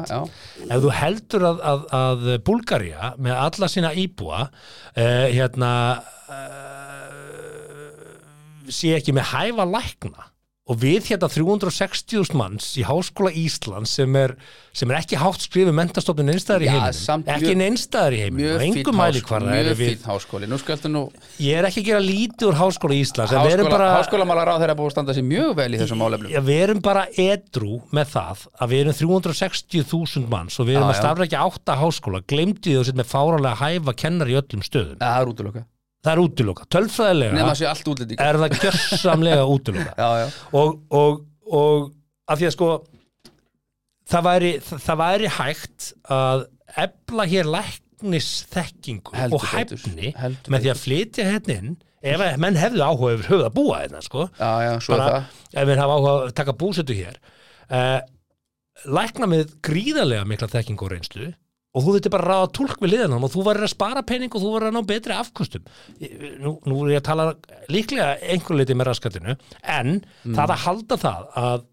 já. Ef þú heldur að, að, að Búlgaria með alla sína íbúa uh, hérna uh, sé ekki með hæfa lækna og við hérna 360.000 manns í Háskóla Íslands sem er, sem er ekki hátt skrifið mentastofnun einstæðar í heiminum. ekki einstæðar í heiminum. og engum mæli háskóli, hvar mjög við Nú ég er ekki að gera lítið úr Háskóla Íslands Háskólamálar á þeirra búið að standa sér mjög vel í þessum málefnum. Já, við erum bara edru með það að við erum 360.000 manns og við erum Já, að já. starfrækja átta háskóla. Glemdi þú sitt með fáralega hæfa kennar í öllum stöðum. Það er útlöka Það er útiloka. Tölfræðilega er það Já, já, og, og, og af því að sko það væri, það, væri hægt að efla hér læknisþekkingu Heldur og hæfni heldur með því að flytja hérna inn ef að menn hefðu áhuga yfir höfð að búa hérna sko. Já, já, svo er bara það. ef við hafa áhuga að taka búsetu hér. Uh, lækna með gríðarlega mikla þekking og reynslu og þú þurftir bara að ráða tólk við liðanum og þú verður að spara pening og þú verður að ná betri afkostum nú, nú er ég að tala líklega einhver leiti með raskatinu en Mm. það að halda það að,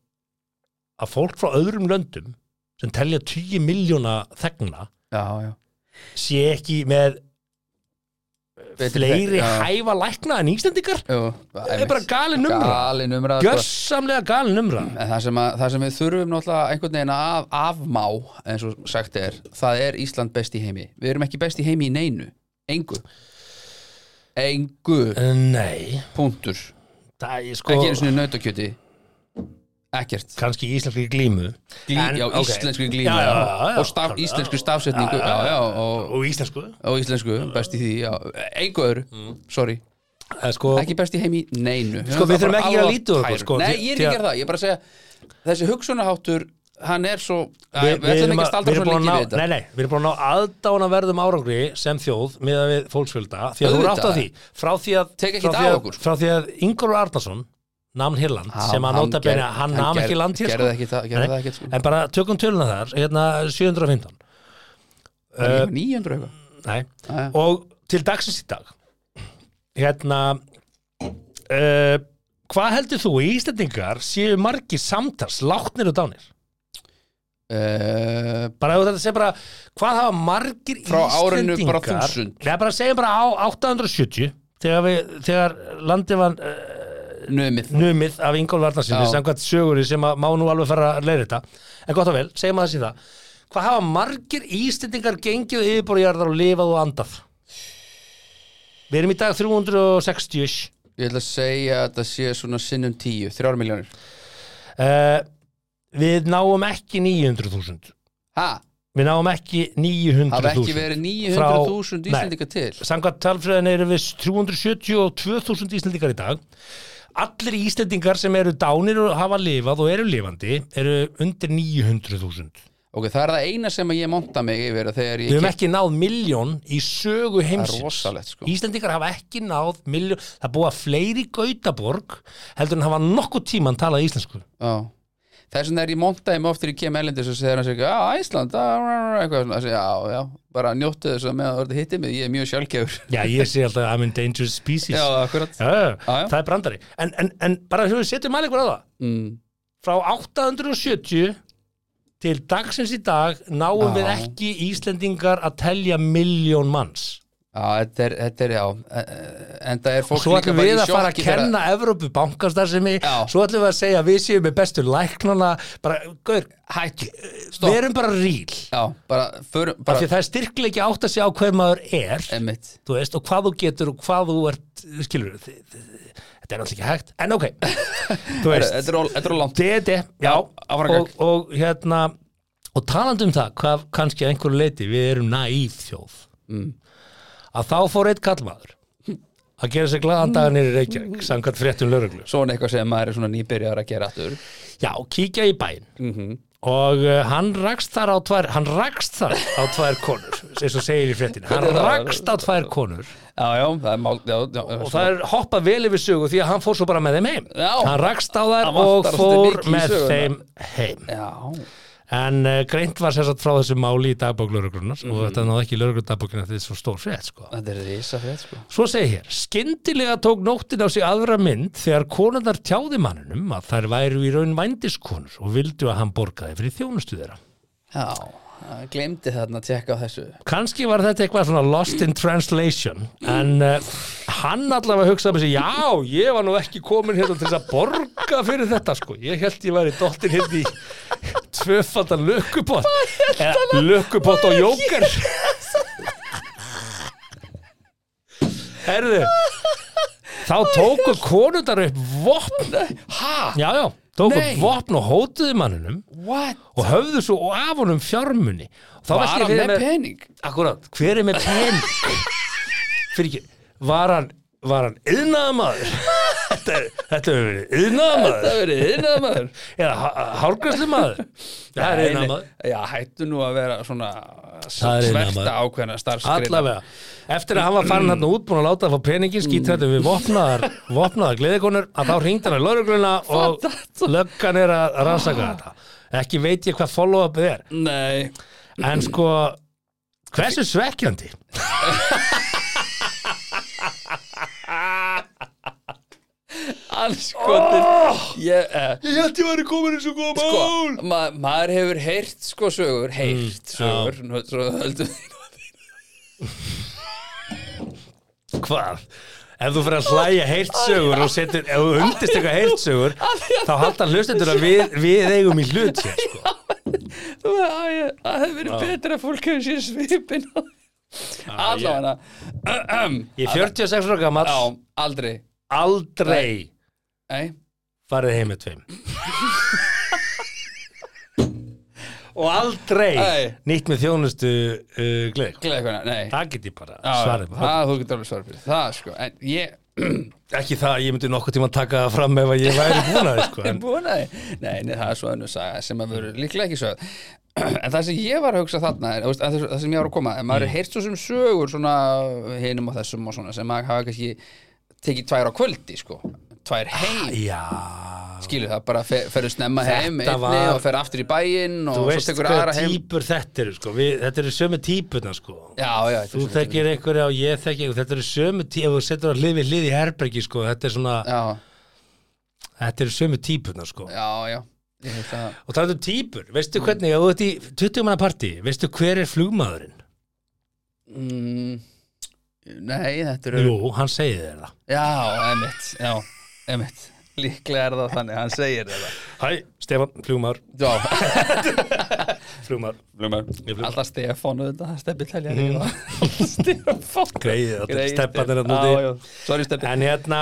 að fólk frá öðrum löndum sem telja 10 miljóna þegna Já, já sé ekki með fleiri hæfa lækna en íslendingar? Jú, það er bara galin sko. gjörsamlega galin umræð En það sem, að, það sem við þurfum náttúrulega einhvern veginn að af, afmá eins og sagt er, það er Ísland best í heimi. Við erum ekki best í heimi í neinu. Engu. Engu, Nei, punktur. Það er sko Ekki einu sinni nautakjöti Ekkert. Kannski íslenski glímu. Glí, En, Já, ok. íslensku glímu Já, já, já, Og staf, klárlega. íslensku stafsetningu Já, já, og, og íslensku. Og íslensku, best í því já. Engu öðru, sorry. Það er sko, Ekki best í heimi neinu. Sko, við þurfum ekki að lítið úr okkur, sko, Nei, því- ég er því ekki að- að gera það, ég er bara að segja Þessi hugsunaháttur, hann er svo Æ, við, ætlum ekki að staldra svo lengi að við þetta. Nei, nei, við erum búin að ná aðdánaverðum árangri sem þjóð með við fólksfjölda því að þú eru átt Auðvitað. því. Frá því að, Tek ekkert frá því af að, okkur. frá því að Ingólfur Arnason namn Hirland Já, sem að nota beina, hann nam ekki land hér gerði sko. ekki það- gerði Nei, það ekkert, sko. en bara tökum töluna þar hérna 715 Það er líka 900 eitthvað Nei, Jæja. og til dagsins í dag hérna uh, hvað heldur þú að Íslendingar séu margir samtals látnir og dánir Eh, bara ef þetta segja bara hvað hafa margir Frá árinu bara 1000. Nei, bara segjum bara á 870 þegar, við, þegar landið var uh, Numið. Numið af Ingól Varnarsinni samkvæmt söguri sem má nú alveg fara að leira þetta en gott og vel, segjum að þessi það. Hvað hafa margir Íslendingar gengið yfirborjarðar og lifað og andað? Við erum í dag 360 Ég ætla að segja að þetta sé svona sinnum 10 3 miljónir uh, við náum ekki 900.000 Ha, við náum ekki hafa ekki 900.000 verið Frá- 900.000 Nei. Íslendinga til? Samkvæmt talfræðin eru við 372.000 Íslendingar í dag Allir Íslendingar sem eru dánir og hafa lifað og eru lifandi eru undir 900.000 Ok, það er það eina sem ég monta mig yfir þegar Við ég höfum keypt- ekki náð miljón í sögu heimsins sko. Íslendingar hafa ekki náð miljón Það að fleiri Gautaborg heldur en hafa nokkuð tíman talað íslensku. Já Þess vegna er ég montaði mig oft þegar ég kem elendis og segir hann sér, já, Æsland, ah, eitthvað svona, Þessi, já, já, bara njóttu þess að þú ert að hitti mig, ég er mjög sjálfgefur. Já, ég sé alltaf I'm in dangerous species Já, akkurat. Já, já, Já, já. það er brandari En, en, en bara við setjum mælingur á það Mm. frá 870 til dagsins í dag náum Já. við ekki Íslendingar að telja miljón manns Já, þetta er, þetta er, já, eh, en það er fólk svo ætlum við að fara að kenna Evrópu bankastarfsemi. Já. svo ætlum við að segja við séum með bestu læknana. Bara, gaur, Hættu, við erum bara ríl Já, bara, förum, af bara, það er styrkleiki átt að segja á hver maður er. Emitt. þú veist, og hvað þú getur og hvað þú ert skilur þetta er náttúrulega ekki hægt, en ok. Þú veist, Þetta er all- þetta er langt. Já, og, og hérna og talandi um það, hvað kannski einhverju leiti við erum naíf þjóð. Mm. Að þá fór eitt kallmaður að gera sér glaðan dagar nýri Reykjavík samkvæmt fréttum lögreglu. Svona eitthvað sem maður er svona nýbyrjar að gera aftur. Já, kíkja í bæinn. Mhm. og uh, hann rakst þar á tvær hann rakst þar á tvær konur eins og segir í fréttinu, hann rakst á tvær konur. Já, já, það er mál já, já, og það er hoppað vel yfir sögu því að hann fór svo bara með þeim heim. Já. hann rakst á þær og fór í með söguna. þeim heim. Já, en uh, greint var sér satt frá þessu máli í dagbók lauruglunar Mhm. og þetta náði ekki laurugludagbókina þetta er svo stór frétt sko. þetta er risa frétt sko svo segi hér, skyndilega tók nóttin á sig aðra mynd þegar konundar tjáði manninum að þær væru í raun vændiskonur og vildu að hann borgaði fyrir þjónustu þeirra Já, glemdi þarna að tjekka á þessu kannski var þetta eitthvað svona lost in translation en uh, hann allavega hugsaði með sig já, ég var nú ekki komin hérna til þess að borga fyrir þetta sko ég held ég væri dottin hérna í tvöfaldan lökkupott eða lökkupott og jóker herðu þá tóku konundar upp vopn Ha? já, já, tóku Nei. upp vopn og hótuðu manninum What? og höfðu svo af honum fjármunni og þá Var hann með pening? Akkurat, hver er með pening? Fyrir ekki, var hann var hann yðnaðamaður? Þetta, þetta hefur verið yðnaðamaður Það verið innað maður eða hárgræslumaður það er yðnaðamaður Já, hættu nú að vera svona Það er sverta ákveðna starfskreina allavega, eftir að hann var farin hann út búin að láta að fá peningin skýt þetta við vopnaðar, vopnaðar gleðikonur að þá hringd hann að laurugluna og löggan er að rannsaka þetta. Ekki veit ég hvað follow-upið er. Nei, en sko hversu svekkjandi anskotin Ég, eh, ég held ég væri komin eins og góða sko, ma maður hefur heyrt sko sögur, heyrt Mm, sögur nú, svo höldum Hvað? Ef þú fyrir að hlæja heyrtsögur og setur, ef þú undist eitthvað heyrtsögur þá halda hlustendur að við, við eigum í hlut hér, sko. Þú veist, að ég- það hefur verið betra að fólk hefur sér svipin allavega Ég er 46 ára gammal, Já, aldrei. Aldrei Nei, farið heim með tveim. og aldrei Nei. nýtt með þjónustu uh, gleð. gleði hvernig, nei Það get ég bara svarið. já, Það, þú getur alveg svarið fyrir það, sko En ég, Ekki það að ég myndi nokkuð tíma taka það fram ef að ég væri búin að þið, sko. er En, búin að Nei, nei, það er svo önnur saga sem að veru líklega ekki sög En það sem ég var að hugsa þarna er, þú veist, að það það sem ég var að koma að maður er heyrt svo sem sögur svona hinum og þessum og svona sem maður hafa kannski tekið tvær á kvöldi, sko tvær heim, já, skilu það bara fer, ferðu snemma Þetta heim var- og fer aftur í bæinn og svo tekur aðra heim þetta eru, sko. Við, þetta eru sömu típurna, sko. Já, já, Þú þekkir einhverja og ég þekki einhverja, þetta eru sömu típur, ef þú setur að hlið við hlið í herbergi, sko, þetta er svona, Já, þetta eru sömu típurna, sko. já, já Og það er um típur, veistu hvernig, ert í 20 manna partí, veistu hver er flugmaðurinn? mm, Nei, þetta eru Jú, hann segir þér það. Já, emitt, já, emitt Líklega er það þannig, hann segir þetta. Hæ, Stefan, Flugmaður. Flugmaður. Alltaf Stefán auðvitað, Steppi teljar Stefán. Greið, steppan er að núti. Steppi En hérna,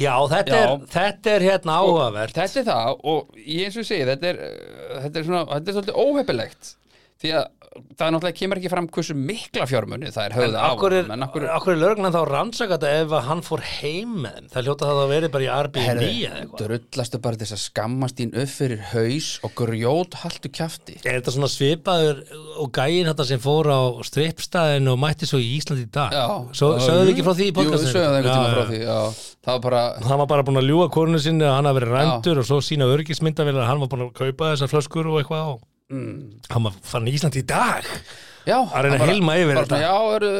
já, þetta, Já. Er, þetta er hérna áhugavert. Þetta er það og ég eins og ég segi þetta er, uh, þetta er svona, þetta er svolítið óheppilegt. Því að það náttúrulega kemur ekki fram hversu mikla fjármunni það er höfða honum, en akkur akkur er lögreglan þá rannsaka þetta ef að hann fór heim? Það hljóta það að verið bara í Airbnb eða eitthvað. drullastu bara þess að skammast þín upp fyrir haus og grjót haltu kjafti Er þetta svona svipaður og gæinn þetta sem fór á strippstæðin og mætti svo í Ísland í dag? Sögðu við ekki frá því í podcastinu? það var bara, búin að ljúga kornu sinni að hann hafi verið rændur og svo sína örgismyndavélar að hann var búin að kaupa þessar flöskur og eitthvað á. Mm, Hann var farin í Ísland í dag. já Að reyna að hilma yfir þetta. Já, eru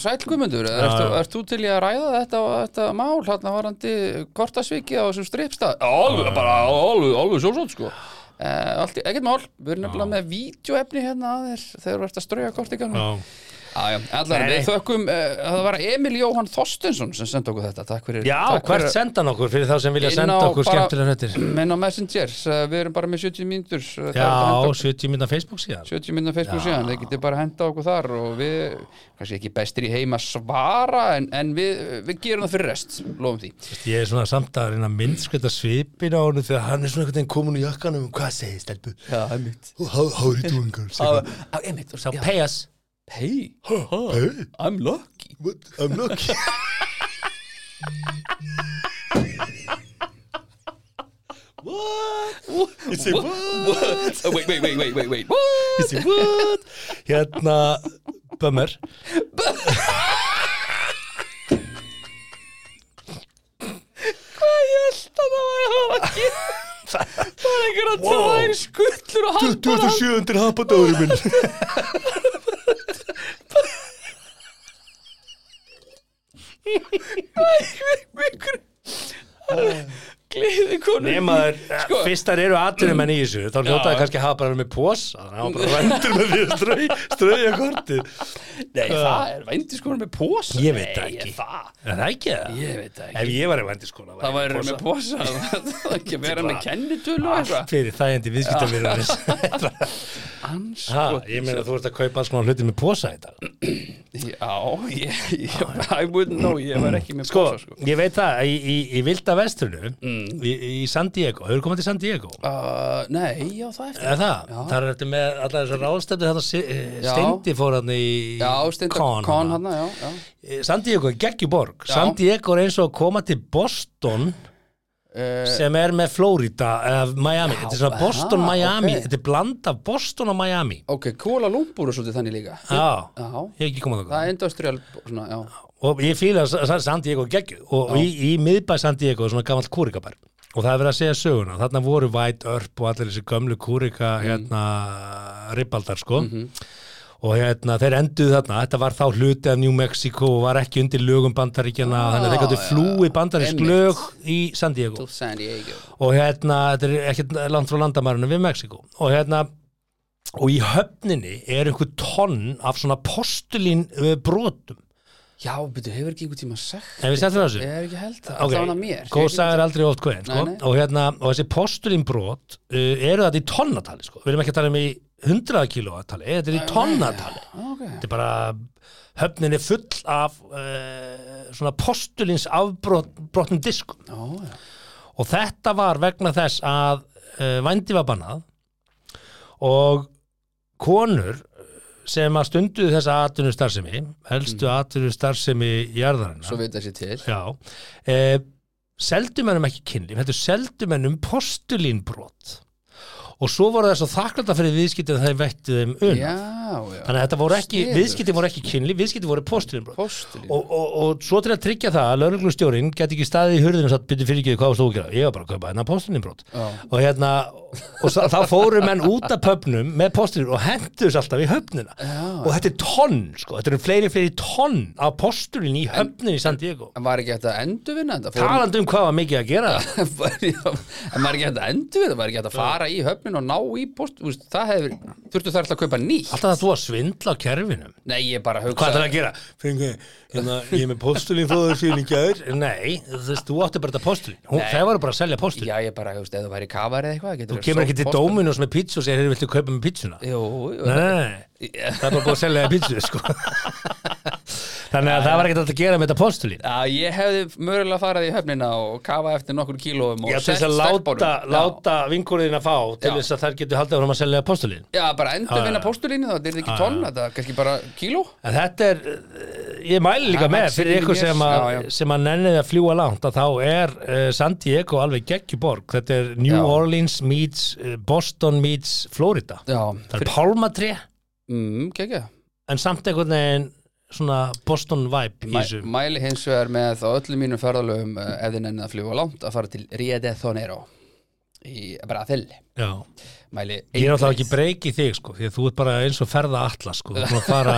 sæl Guðmundur Já, Ertu já. ert þú til í að ræða þetta, þetta mál hérna varandi kortasviki á þessum strippstað Alveg, bara alveg, alveg sjósótt sko. Allt, í- ekkert mál, við erum nefnilega með vídeoefni hérna að þér þegar þú ert að strauja kortikanum Já, allar, við þökkum uh, það var Emil Jóhann Þorstensson sem sendi okkur þetta, takk fyrir Já, takk hvert fyrir- senda hann okkur fyrir þá sem vilja senda okkur skemmtilega hrettir menn á Messenger, uh, við erum bara með 70 mínútur er Já, henda 70 minna Facebook síðan. 70 mínútur Facebook Já. síðan, þið getið bara henda okkur þar og við, kannski ekki bestir í heim að svara en, en við, við gerum það fyrir rest, lofum því. Ég er svona samt að reyna að myndskvæta svipin á hann þegar hann er svona einhvern veginn komin í jakkanum. Hvað segir stelpu? Já, einmitt Pay us Hey, Hey, I'm lucky what? I'm lucky What? You say what? What? Oh, wait, wait, wait, wait, wait, wait What? You say what? Hérna, bummer Hvað ég held að það var að hafa gera Það er einhver að Wow. er skullur og hann bara 27. hapadóri minn Gleði konu Nema þær, Sko. fyrst þær eru atvinnumenn í þessu þá hljótaði kannski að hafa bara með posa hafa bara vendur með því að strau, strauja kortið. Nei, það er vændiskonur með posa Ég veit það Nei, ekki. það, Er það ekki? Það? Ég veit það Ef ekki ég var í vendiskóla Það væri með posa. Það ekki vera með kennitölu eitthvað. Fyrir þægindi viðskiptavirðanis Ha, Anskot ég meina þú ert að kaupa alls konar hluti með posa í dag. Já, I wouldn't know Ég var ekki með Sko, posa sko. ég veit það, í, Vilda Vestrunu í, í San Diego, komað til San Diego? Uh, Nei, já, það er Eða það, Já. það er eftir með allar þessar ráðstefni þetta Já. steindi fór hann í Já, Con já, já. Eh, San Diego er geggjuborg Já. San Diego er eins og að koma til Boston uh, sem er með Florida eða Miami, þetta er svona Já, Boston, ah, Miami. ok. þetta er bland af Boston og Miami. Ok, Kuala Lumpur er svolítið þannig líka. Já, Já, ég ekki komað það það er industrial svona, já. Og ég Sa- San Diego geggju og í, í miðbæ San Diego er svona gamalt kúrikabær og það er verið að segja söguna. Þarna voru White Earp og allir þessi gömlu kúrika hérna ribbaldar sko. Og hérna þeir enduðu þarna. Þetta var þá hluti af New Mexico og var ekki undir lögum bandaríkjana Ah, þannig að þeir gætu já. flúi bandarísk lög í San Diego. San Diego. Og hérna, þetta er ekkert langt frá landamærinu við Mexiko og hérna og í höfninni er einhver tonn af svona postulín uh, brotum Já, betur, hefur ekki einhver tíma sagt Ef við settum það þessu? Ég hef ekki held það, Ok, það var mér. Saga er aldrei oft hver sko? Og hérna, og þessi postulínbrot uh, eru þetta í tonnatali sko. við erum ekki að tala um í 100 kilóatali þetta er í tonnatali. Já, ok. Þetta er bara höfnin er full af uh, svona postulíns afbrotnum diskum. Já, já. Og þetta var vegna þess að uh, vændi var bannað og konur sem að stunduðu þessa atvinnustarfsemi helstu mm. atvinnustarfsemi jarðarinnar. Svo veit það sér til. Já, eh, seldum ennum ekki kynlíf, þetta seldum ennum postulínbrot og svo voru það svo þakklata fyrir viðskiptið að þeir vettu þeim unn já þannig að þetta voru ekki, Sniðugt. viðskiptið voru ekki kynlíf, viðskiptið voru postulínbrot Postulín og, og, og svo til að tryggja það að lauruglustjórin geti ekki staðið í hurðinu og satt byrju fyrir ekki hvað þú að gera, ég var bara að kaupa hérna postulínbrot Já. og hérna og þá fóru menn út af pöpnum með postulín og hendur þess alltaf í höfnina. Já. og þetta er tonn, sko, þetta eru fleiri fleiri tonn af postulín í höfnin í San Diego. En var ekki að endurvinna þetta? Fórum- talandi um hvað var mikið að gera. En var ekki að endurvinna? Var ekki að fara í höfnin og ná í post veist, Það hefur, þurftu þar alltaf að kaupa nýtt. Alltaf að þú að svindla á kerfinum? Nei, ég bara hugsa hvað er það að gera? Fengi, hérna, ég er með postulín frá þessu í gær. Nei, þú veist, þú átti bara þetta postulín. Það var bara að selja postulín. Já, ég bara, ef þú væri kafar eða eitthvað þú kemur ekki til Dominos með pizza og segir, "Heyrðu, viltu kaupa með pizzuna? Jú, jú. Nei, það er bara búið að selja pizzu sko. þannig að það var ekkert hægt að gera með þetta postulín Já, ég hefði mögulega farið í höfnina og kafa eftir nokkur kílóum Já, til þess að láta, láta vinkurinn að fá til þess að þær getur haldið áfram að selja postulín Já, bara endurvinna Já, já. postulínu þá, þetta er ekki tonn, þetta er kannski bara kíló En þetta er, eh, ég mæli líka með fyrir ykkur sem að, Já, já. sem að nennið að fljúa langt að þá er uh, San Diego alveg geggjuborg. Þetta er New Já. Orleans meets uh, Boston meets Florida. Já, Það er pálmatré mm, en samt einhvern veginn svona Boston vibe í Mæ. Mæli hins vegar með á öllum mínum ferðalögum uh, ef þið nennið að fljúga langt að fara til Rio de Janeiro í Brasil Já. Mæli Ég er náttúrulega ekki breyk í þig sko, því að þú ert bara eins og ferða atlas sko. Þú ert búin að fara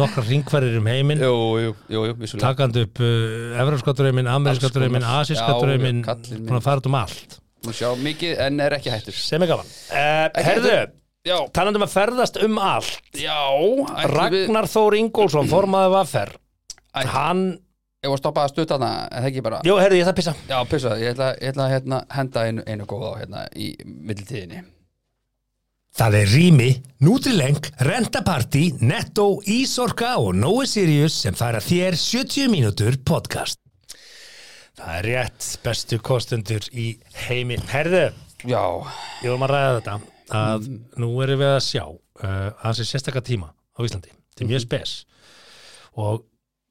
nokkra ringferðir um heiminn, Jú, jú, jú, takandi upp uh, Evrópskatturaumin, Amerískatturaumin, konar. Asískatturaumin, Já, kallinn minn. búin að fara um allt. Nú sjá mikið en er ekki hættur sem er gaman uh, Herðu, heldur. Já, talandi um að ferðast um allt. Já ætlum við- Ragnar Þór Ingólfsson, formaður Vaffer Æ- hann, Ég var að stoppa að stutta þarna, eða ekki bara? Jú, herri, ég það pissa. Já, pissa, ég ætla, ég ætla að hérna, henda einu, einu góða hérna í mittiltíðinni Það er Rými, Nutrileng, Rentaparty, Netto, Ísorka og Nói Sirius sem færa þér 70 mínútur podcast. Það er rétt, bestu kostundur í heimi. Herðu, Já, ég vorum að ræða þetta að nú erum við að sjá uh, hans er sérstakka tíma á Íslandi. Er mjög spes. Og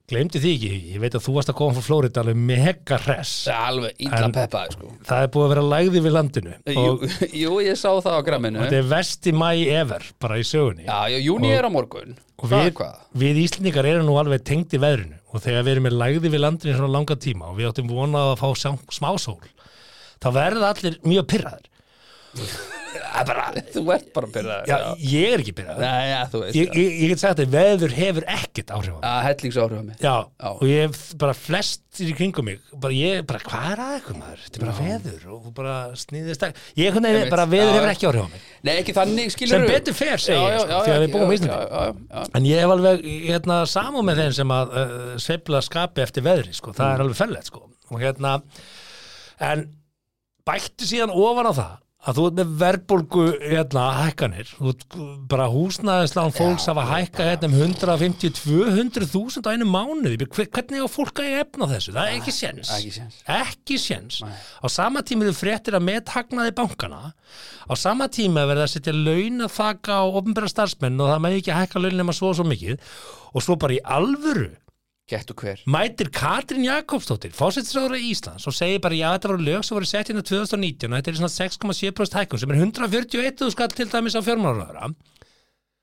glemdi því ekki, ég veit að þú varst að koma frá Flórida alveg mega það er alveg illa peppaði sko. Það er búið að vera lægði við landinu og Jú, jú, ég sá það á gramminu. Þetta er vesti mæ ever bara í sögunni. Já, júni er á morgun. Og Það við, við Íslendingar erum nú alveg tengt í veðrinu. Og þegar við erum með lægði við landinu í svona langa tíma og við áttum vonað að fá sjá- smá sól þá verða allir mjög pyrraður Það bara, Þú ert bara að byrja já, ég er ekki já, veist ég, ég, ég get sagt að veður hefur ekkert áhrif á mig Já, hellingsáhrif á mig Já, Já. og ég hef bara flestir í kringum mig bara ég, bara hvað er að eitthvað maður þetta er bara veður og bara snýðist ég, einhvern veginn, Einmitt. bara veður Já, hefur já. ekki áhrif á mig Nei, ekki þannig, skilur Sem betur fer, segi ég, sko, því að við búum á Íslandi. Já, já, já En ég hef alveg hérna, samú með þeim sem að uh, sveifla skapi eftir veðri, sko. það er alveg fellegt sko. hérna en bættu síðan ofan á það að þú ert með verðbólgu hérna, hækkanir, þú ert bara húsnæðislán fólks hafa hækka hérna um 150-200 þúsund á einu mánuði, Hver- hvernig á fólk að ég efna þessu, það er ekki séns. Ekki séns. á sama tíma eru fréttir að methagnaði bankana á sama tíma verða að setja laun að þaka á ofnbæra starfsmenn og það með ekki að hækka laun nema svo og svo mikið. Og svo bara í alvöru Gettu hver mætir Katrín Jakobsdóttir fósitsráður í Íslands og segir bara já þetta voru lög sem voru sett hérna 2019 og þetta er svona 6,7% hækkun sem er 141 skall til dæmis á fjármálaráðara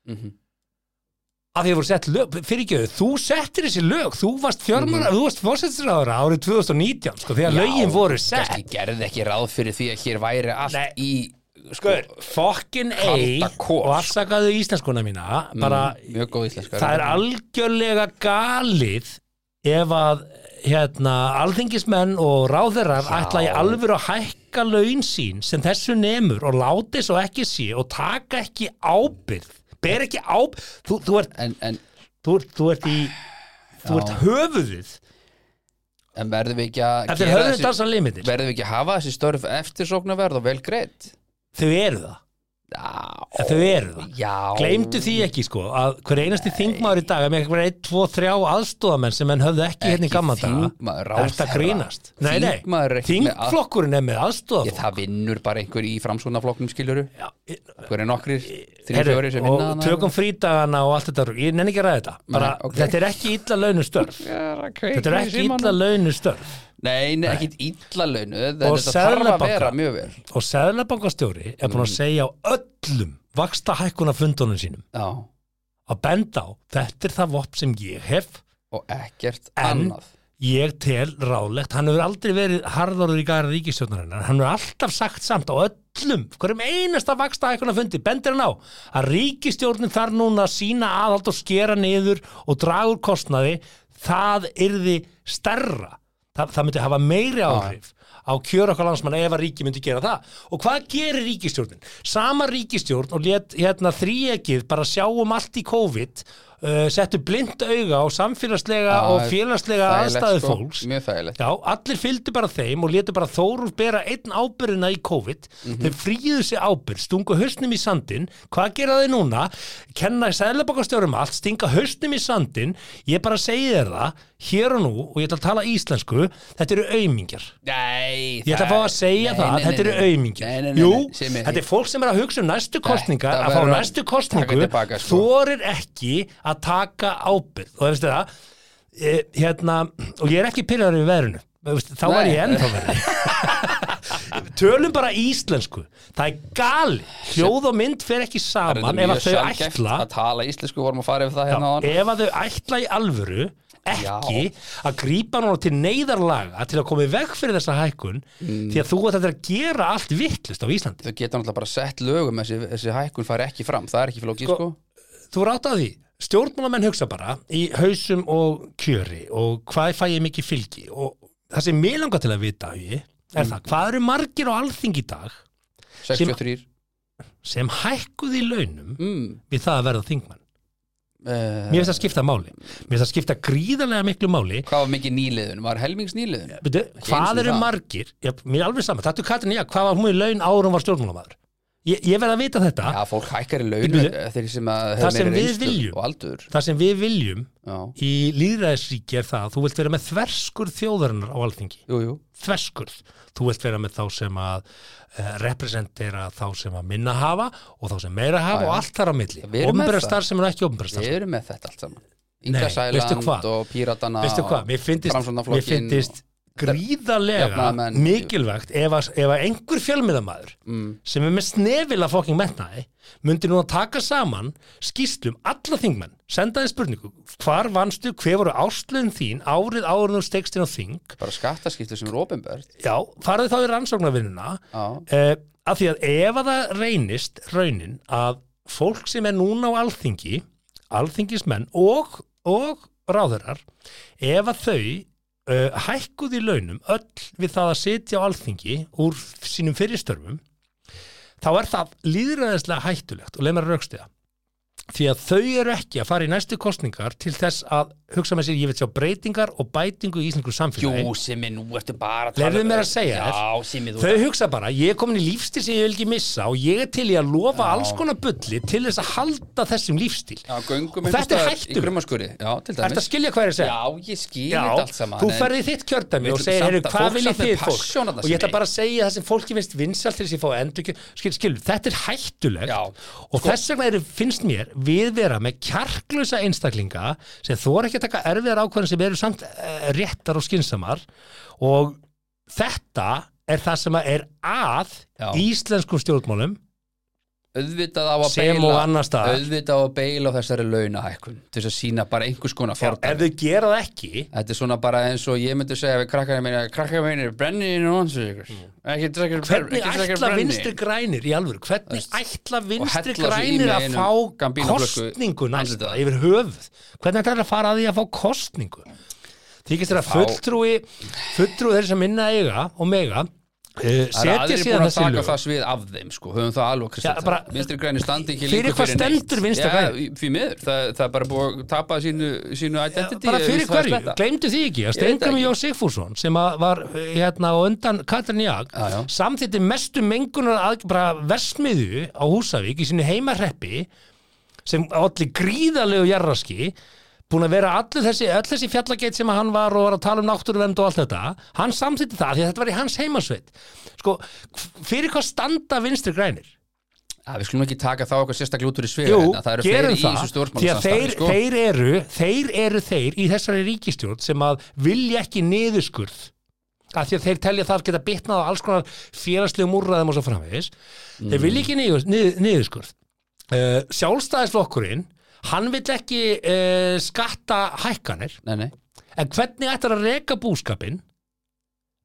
Mhm. að því að voru sett lög, fyrir ekki þú settir þessi lög, þú varst fjármála þú varst fósitsráður árið 2019 sko, þegar lögin voru sett Kannski gerði ekki ráð fyrir því að hér væri allt Nei. í Sko, fokkin ei og afsakaðu íslenskuna mína bara, Mjög góð íslenska það er algjörlega galið ef að hérna, alþingismenn og ráðherrar Já. ætla í alvöru að hækka laun sín sem þessu nemur og láti svo ekki sé og taka ekki ábyrð ber ekki ábyrð þú, þú, ert, En, en, þú, ert, þú ert í þú ert höfuðið. En verðum við ekki að Verðum við ekki að hafa þessi störf eftirsóknarverð og vel greitt þau eru það. Já. Þau eru það. Já. Gleimdu því ekki sko að hver einasti þingmaður í dag er með eitthvað 1, 2, 3 aðstóðamenn sem henn höfðu ekki hérna í gamla daga. þingmaður, er þetta ráðherra. grínast? Nei, nei, Þingmaður er ekki með að- þingflokkurinn er með Ég, aðstóðaflokk það vinnur bara einhver í framsóknarflokknum skiluru Já, Hver er nokkrir, þrjú Heyrðu, fjóri sem vinna og þarna? tökum frítagana og allt þetta ég nenni ekki að ræða þetta. Bara, ok. þetta er ekki illa launu störf. Þetta er ekki illa launu störf Nei, nei, ekki illa launu Þetta þarf að vera mjög vel. og seðlabankastjóri er búin að segja á öllum vaksta hækkuna fundunum sínum. Já, að benda á, þetta er það vopp sem ég hef og ekkert En- annað. ég tel ráðlegt, hann hefur aldrei verið harðorður í gæra ríkistjórnarinnar, hann hefur alltaf sagt samt á öllum, hverjum einasta vaksta hækkuna fundi, bendir hann á að ríkistjórnin þarf núna að sína aðhald og skera niður og draga úr kostnaði, það yrði stærra, það, það myndi hafa meiri áhrif á kjör okkar landsmann ef að ríki myndi gera það og hvað gerir ríkistjórnin? Sama ríkistjórn og let hérna þríekið bara sjá um allt í COVID uh, settu blind auga á samfélagslega Já, og félagslega aðstæðu sko. fólks. Já, allir fylgdu bara þeim og letu bara Þórúr bera einn ábyrðina í COVID. Mhm. þeir fríðu sig ábyrð, stungu hausnum í sandin hvað gera þeir núna? kenna sæðlebakastjórum allt, stinga hausnum í sandin ég bara segi þér það hér og nú, og ég ætla að tala íslensku þetta eru aumingjar. Nei, Ég ætla að fá að segja það, þetta eru aumingjar. Nei, nei, nei, Jú, nei, þetta er fólk sem er að hugsa um næstu kostningar Þetta að fá næstu kostningu sko. þorir ekki að taka ábyrð og veistu það? E, hérna, og ég er ekki í veðrinu. Veistu, þá var Nei. ég ennþá verið tölum bara íslensku. Það er gali, hljóð og mynd fer ekki er saman ef að þau ætla að tala íslensku vorum að fara yfir það Já, hérna áðan. ef að þau ætla í alvöru ekki að grípa núna til neyðarlaga til að koma í veg fyrir þessa hækkun Mm. því að þú ætlar að gera allt vittlust á Íslandi. Þau geta náttúrulega bara sett lögum þessi, þessi hækkun fari ekki fram, það er ekki flókið Sko, sko, þú rátt að því stjórnmálamenn hugsa bara í hausum og kjöri og hvað fæ ég mikið fylgi? Og það sem mér langar til að vita er Mm. það, hvað eru margir á alþing í dag 63 sem hækkuð í launum mm, við það að verða þingmann uh, mér finnst það skipta máli. Mér finnst það skipta gríðarlega miklu máli. Hvað var mikið nýliðun? Var helmings nýliðun? Hvað eru margir? Já, mér er alveg saman, þetta er Katrin já, hvað var hún í laun hún var stjórnmálamæður ég, ég verð að vita þetta. Já, fólk hækkar í laun sem það sem við viljum. það sem við viljum Já, í líðræðisríki er það að þú vilt vera með þverskurð þjóðarinnar á alþingi. Jú, jú. Þverskurð, þú vilt vera með þá sem að uh, representera þá sem að minna hafa og þá sem meira hafa Já, og allt þar á milli. Ofnbæra það. starfsemi og ekki ofnbæra starfsemi Við erum með þetta allt saman. Inga Sæland og Píratana mér finnst gríðarlega Jafnaðarmenn. mikilvægt ef að, ef að einhver fjölmiðamaður mm, sem er með snefila fokking metnaði myndi nú að taka saman skýslum alla þingmenn, senda þeim spurningu hvar vannstu, hver voru áslöðin þín árið áður nú stegst inn á þing? Bara skattaskýslu sem er opinbert. Já, farið þá í rannsóknarvinnuna uh, af því að ef að það reynist raunin að fólk sem er núna á alþingi alþingismenn og, og ráðurar ef að þau uh, hækkuð í launum öll við það að sitja á alþingi úr sínum fyrirstörfum þá er það líðræðislega hættulegt og leið mér að raukstiða því að þau eru ekki að fara í næstu kostningar til þess að hugsa með sér, ég veit sjá breytingar og bætingu í íslensku samfélagi. Jú, sem er nú ertu bara að Leyfðu um- mér að segja þér. Já, er Þau hugsa bara, ég er komin í lífstíl sem ég vil ekki missa og ég er til í að lofa alls konar bulli til þess að halda þessum lífstíl. Já, göngum Og þetta er Já, til Þetta skilja hvað er að segja? Já, ég skil Já, þetta allt saman þú ferði í þitt kjördæmi Við og segir, heyrðu, að hvað samt með þið fólk? Og ég ætla bara að segja það sem fólki finnst vinsalt til þess að ég fá endur skil, skil, þetta er hættulegt Já, og þess vegna er, finnst mér við vera með kjarklusa einstaklinga sem þóra ekki að taka erfiðar ákvæðin sem eru samt uh, réttar og skinsamar og þetta er það sem er að Já. íslenskum stjórnmálum auðvitað á að beila auðvitað á að beila á þessari launahækkun til þess að sína bara einhvers konar ef fordæmi. þau gera það ekki Þetta er svona bara eins og ég myndi segja við krakkarinn minni, krakkarinn minni, brenni í nónsu ykkur. Ekki drekka hvernig ætla vinstri grænir í alvöru, hvernig ætla vinstri grænir að fá kostningu næsta yfir höfuð? Hvernig ætla að fara að því að fá kostningu þykist þér að fulltrúi fulltrúi þeir sem minna eiga og mega Það er setja aðrir búin síðan þessi taka lög. það svið af þeim sko, höfum það alveg Vinstri græni standi ekki Fyrir lengur hvað neitt. stendur Vinstri Já, græn? Því miður, það, það er bara búið að tapa sínu, sínu identity bara fyrir er hverju, gleymdu því ekki. Að ekki. Jó Sigfússon sem var hérna á undan Katrin Jag samþýtti mestu mengunar að, bara versmiðu á Húsavík í sinni heimarreppi sem allir gríðalegu jarraski búin að vera allir þessi, þessi fjallageit sem að hann var og var að tala um náttúruvernd og allt þetta hann samþýtti það því að þetta var í hans heimasveit. Sko, fyrir hvað standa vinstri grænir? Já, við skulum ekki taka þá eitthvað sérstaklega út úr í svega Jú, gerum það því að þeir, sko. þeir, eru, þeir eru þeir í þessari ríkistjórn sem að vilja ekki niðurskurð af því að þeir telja þar geta bitnað á alls konar félagslegum úrræðum og svo framvegis. Þeir vilja ekki niður, niður, niðurskurð. Uh, sjálfstæðisflokkurinn hann vill ekki uh, skatta hækkanir. Nei, nei, en hvernig ætlar að reka búskapin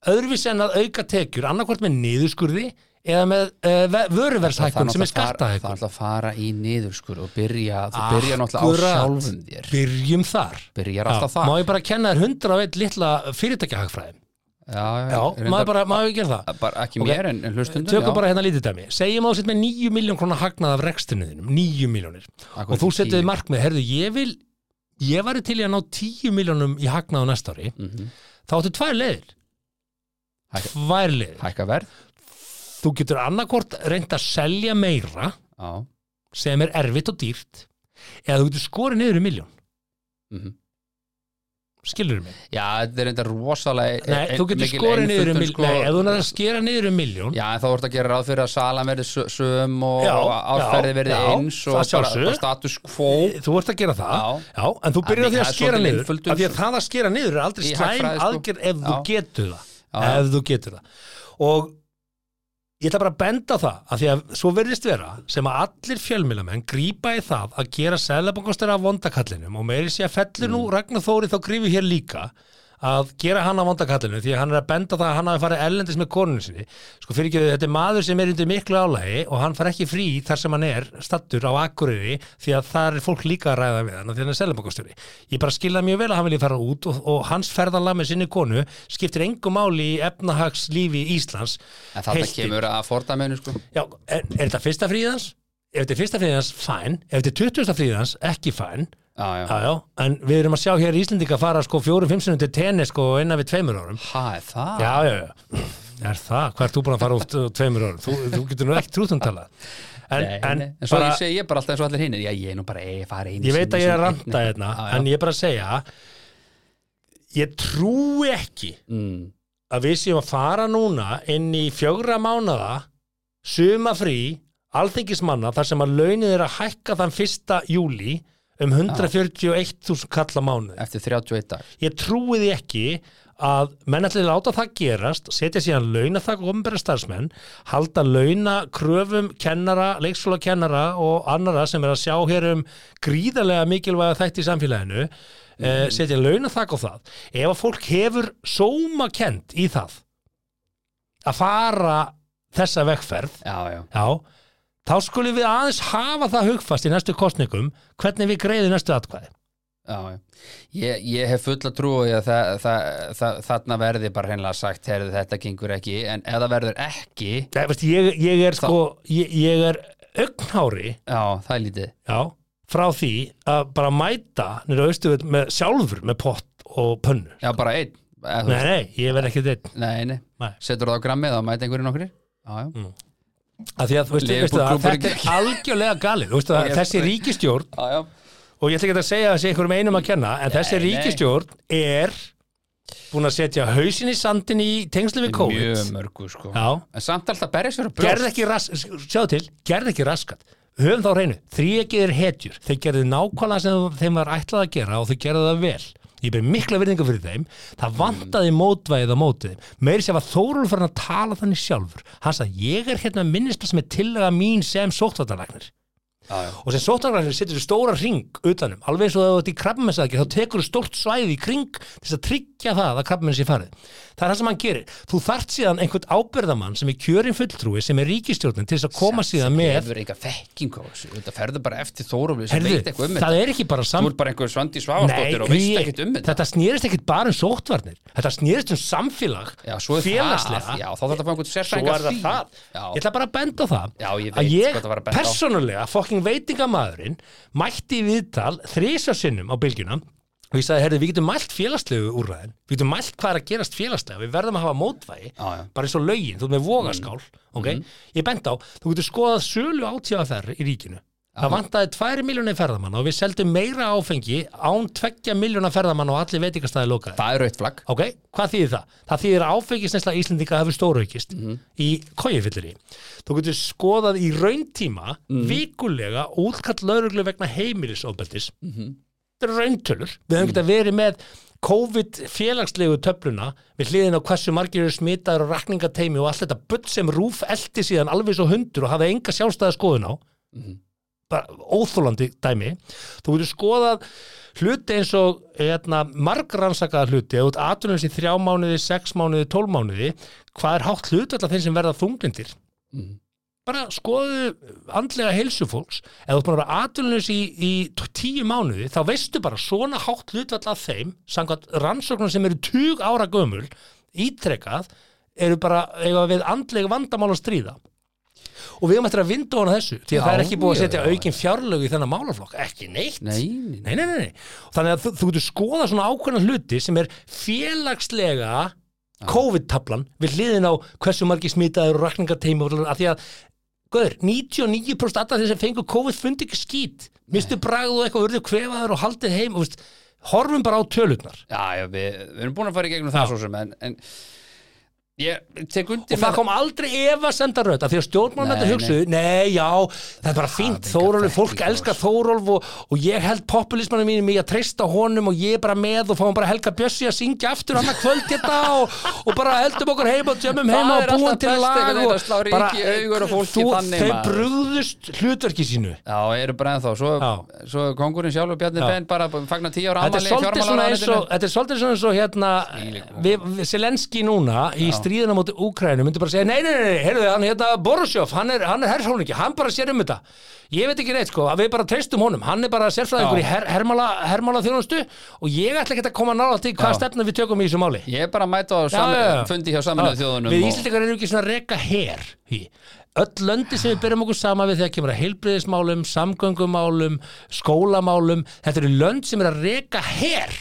öðruvísi en að auka tekjur? Annarkvort með niðurskurði eða með uh, vöruvershækkun sem er fara- það er alltaf að fara í niðurskur og byrja, þú byrja náttúrulega á sjálfum þér. Byrjum þar. Já, má ég bara kenna þér hundra einn litla fyrirtækjahagfræðin Já, já, maður bara, maður ekki gera það. Bara ekki Ok. mér en, en hlustundum tökum já. bara hérna lítið dæmi. Segjum á sitt með 9 miljón krónar hagnað af rekstinu þínum. 9 miljónir og þú setið markmið, herðu, ég vil ég væri til í að ná 10 miljónum í hagnað á næsta ári, Mhm. þá áttu tvær Hækka- tvær verð. Þú getur annarkvort reynd að selja meira já, sem er erfitt og dýrt eða þú getur skorið niður í miljón mhm. Skilur mig? Já, þetta er enda rosalega Nei, ein- þú getur skorið niður um miljón Nei, ef þú er að skera niður um miljón Já, en þá vorst að gera ráð fyrir að salan verði sö- söm og já, verði eins og bara, bara status quo. Þú ert að gera það, Já. já, en þú byrjar á því að er skera niður af því að sko. það að skera niður er aldrei slæm sko. aðgerð ef þú getur það. Ef þú getur það. Og ég ætla bara að benda það af því að svo verðist vera sem að allir fjölmilamenn grípa í það að gera selabangastæra af vondakallinum og meiri sé að fellur Mm. nú Ragnar Þóri þá grífi hér líka að gera hann á vondakallinu því að hann er að benda það að hann hafi farið ellendis með konunni sinni. Sko fyrir ekki, þetta er maður sem er undir miklu álægi og hann far ekki frí þar sem hann er stattur á Akureyri því að það er fólk líka að ræða við hann og því hann er selabokastjóri ég bara skilða mjög vel að hann vilja fara út og, og hans ferðalag með sinni konu skiptir engum máli í efnahagslífi Íslands. En þetta kemur að fordæminu sko. Já, er, er þetta fyrsta fríðans? Ef þetta er fyrsta fríðans, fæn Ef þetta er 20. fríðans, ekki fæn Já, já, Já, en við erum að sjá hér Íslendinga fara sko fjórum-fimm sinum til tennis sko innan við tveimur árum. Er það? Já, já, já, er það? Hvað ert þú búin að fara út uh, tveimur árum? Þú, þú getur nú ekki trúðum talað. En, Nei, en, nei, en svo bara, ég segi ég bara alltaf eins og allir hinn Já, ég er nú bara, ég fara einu ég veit að ég er að einn- hérna. En ég er bara að segja Ég trúi ekki mm, að við séum að fara núna inn í fjögra mánada sumafrí alþingismanna þar sem að launið er að hækka þann fyrsta júli um 141.000 kalla mánuð. Eftir 31 dag Ég trúi því ekki að menn ætli að láta það gerast, setja síðan launathak og ofnbæra starfsmenn, halda launa kröfum kennara, leikskóla kennara og annara sem er að sjá hér um gríðarlega mikilvæga þætti í samfélaginu, eh, setja launathak á það. Ef að fólk hefur sóma kent í það að fara þessa vegferð, Já, já, já, þá skulum við aðeins hafa það hugfast í næstu kostningum hvernig við greiðum næstu atkvæði. já. Ég, ég hef fulla trú því að það, það, það, þarna verði bara hreinlega sagt heyrðu þetta gengur ekki, en ef það verður ekki Nei, veist, ég, ég er sko, ég, ég er augnhári, Já, já, frá því að bara mæta nýra austuð með sjálfur með pott og pönnu. Já, bara einn eða, Nei, nei, ég verð ekki þetta. nei, nei. Nei. Setur það á grammið og mæta einhverju nokkri Já, já, Að því að, Liverpool veistu klúbbur þetta er algjörlega galið, veistu þessi ríkistjórn, já, já. og ég ætla ekki að segja að þessi einhverjum einum að kenna, en þessi nei. ríkistjórn er búin að setja hausin í sandin í tengslu við COVID. Mjög mörgu, sko Já. En samt alltaf berjast fyrir ras, sjáðu til, gerð ekki raskat höfum þá á hreinu, þríegið er hetjur þeir gerðu nákvæmlega sem þeim var ætlað að gera og þeir gerðu það vel ég ber mikla virðingu fyrir þeim. Það vantaði mótvæðið á mótið meiri sem að Þórul fyrir að tala þannig sjálfur. Hann sagði, ég er hérna minnisblad sem er tillega mín sem sóttvartanlæknir Já, og sem sóttvartanlæknir setur þú stóra ring utanum, alveg eins og það er í krabbmennsaðgerð þá tekur þú stórt svæði í kring þess að tryggja það að krabbmenn sé farið. Það er það sem hann gerir, þú þart síðan einhvern ábyrðamann sem er kjörin fulltrúi sem er ríkistjórnin til þess að koma síðan með Hefur eitthvað þekking á þessu. Þetta ferður bara eftir Þórufli sem veit eitthvað um það þetta er ekki bara Þú sam... ert bara einhver svandi svafarsdóttir og veist Hugi, ekkert um þetta. þetta snýrist ekkit bara um sóttvarnir. Þetta snýrist um samfélag Já, er félagslega. Það Já, þá þarf þetta að fá einhvern er það það. Já, ég ætla bara að benda það. Já, ég að ég hvað það fokking veitingamæðurinn mætti í viðtal þrísa sinnum á bylgjuna og ég sagði, herri, við getum mælt félagslegu úrræðin við getum mælt hvað er að gerast félagslega við verðum að hafa mótvægi, já. bara eins og lögin þú ert með vogaskál, ok? Ég benda á, þú getur skoðað sölu átíðaferð í ríkinu Það vantaði 2 miljónir ferðamanna og við seldum meira áfengi án 2 miljónar ferðamanna og allir veitingastæði lokaði. Það er rautt flagg. Ok, hvað þýðir það? Það þýðir að áfengisnesla Íslendinga hefur stóraukist í kójufyllir Þú getur skoðað í rauntíma vikulega útkall lauruglu vegna heimilisofbeldis. Þetta eru rauntölur. Við höfum getað verið með COVID félagslegu töfluna við hliðin á hversu margir eru smitaður og rakningateimi og allt þetta butt sem rúf eldi síðan alveg svo hundur og hafa enga sjálfstæða skoðun á bara óþólandi dæmi. Þú getur skoðað hluti eins og hérna, margransakaða hluti. Eða út aðtunum í þrjá mánuði, sex mánuði, tólf mánuði hvað er hátt hlutvall af þeim sem verða þunglindir bara skoðu andlega heilsufólks ef þú ert búin að vera aðtunum í, í tíu mánuði þá veistu bara svona hátt hlutvall af þeim samkvæmt rannsóknum sem eru tug ára gömul ítrekað eru bara eiga við andlega vandamál að stríða og við höfum eftir að vinda hana þessu því að Já, það er ekki búið að setja aukin fjárlög í þennan málaflokk, ekki neitt. Nei, nei, nei, þannig að þú, þú getur skoða svona ákveðna hluti sem er félagslega COVID-tablan við hliðin á hversu margir smitaður og rakningateimi og að því að Guður, 99% alltaf þeir sem fengur COVID fundi ekki skít. Mistu bragð og eitthvað urðu kvefaður og haldið heim og veist, horfum bara á tölurnar. Já, já, við, við erum búin að fara í gegnum það svo sem en, en Ég og það kom aldrei efa senda rödd af því að stjórnmálum þetta hugsuðu, nei. Já það er bara fínt, enga Þórólf, fólk elskar Þórólf og, og ég held populismanum mínum í að treysta honum og ég er bara með og fáum bara Helga Bjössi að syngja aftur annað kvöld hérna og, og bara heldum okkur heima og tjömmum heima og búum til lag og að augun á fólki þú, maður. brugðust hlutverki sínu. Já, eru bara ennþá. Svo, svo kongurinn sjálfur Bjarni Já. Ben bara fagnar tíu ára Þetta er svolítið svona eins og er og hérna Selenski núna í stríðina móti Úkrænu myndi bara segja nei, nei, nei, nei heyrðu, hann hérna Borisjov, hann er, er herrfóningi, hann bara sér um þetta ég veit ekki neitt sko, við bara treystum honum hann er bara sérfræðingur Já. í her, hermála, hermála þjónustu og ég ætla ekki að koma nála til hvað Já. stefna við tökum í þessu máli Ég er bara að mæta á Já, sami, já, já. fundi hjá saminuðu þjóðunum við og- Íslandingar erum ekki svona að reka her í öll löndi sem við byrjum okkur sama við þegar kemur að heilbriðismálum, samgöngumálum skólamálum, þetta eru lönd sem er að reka her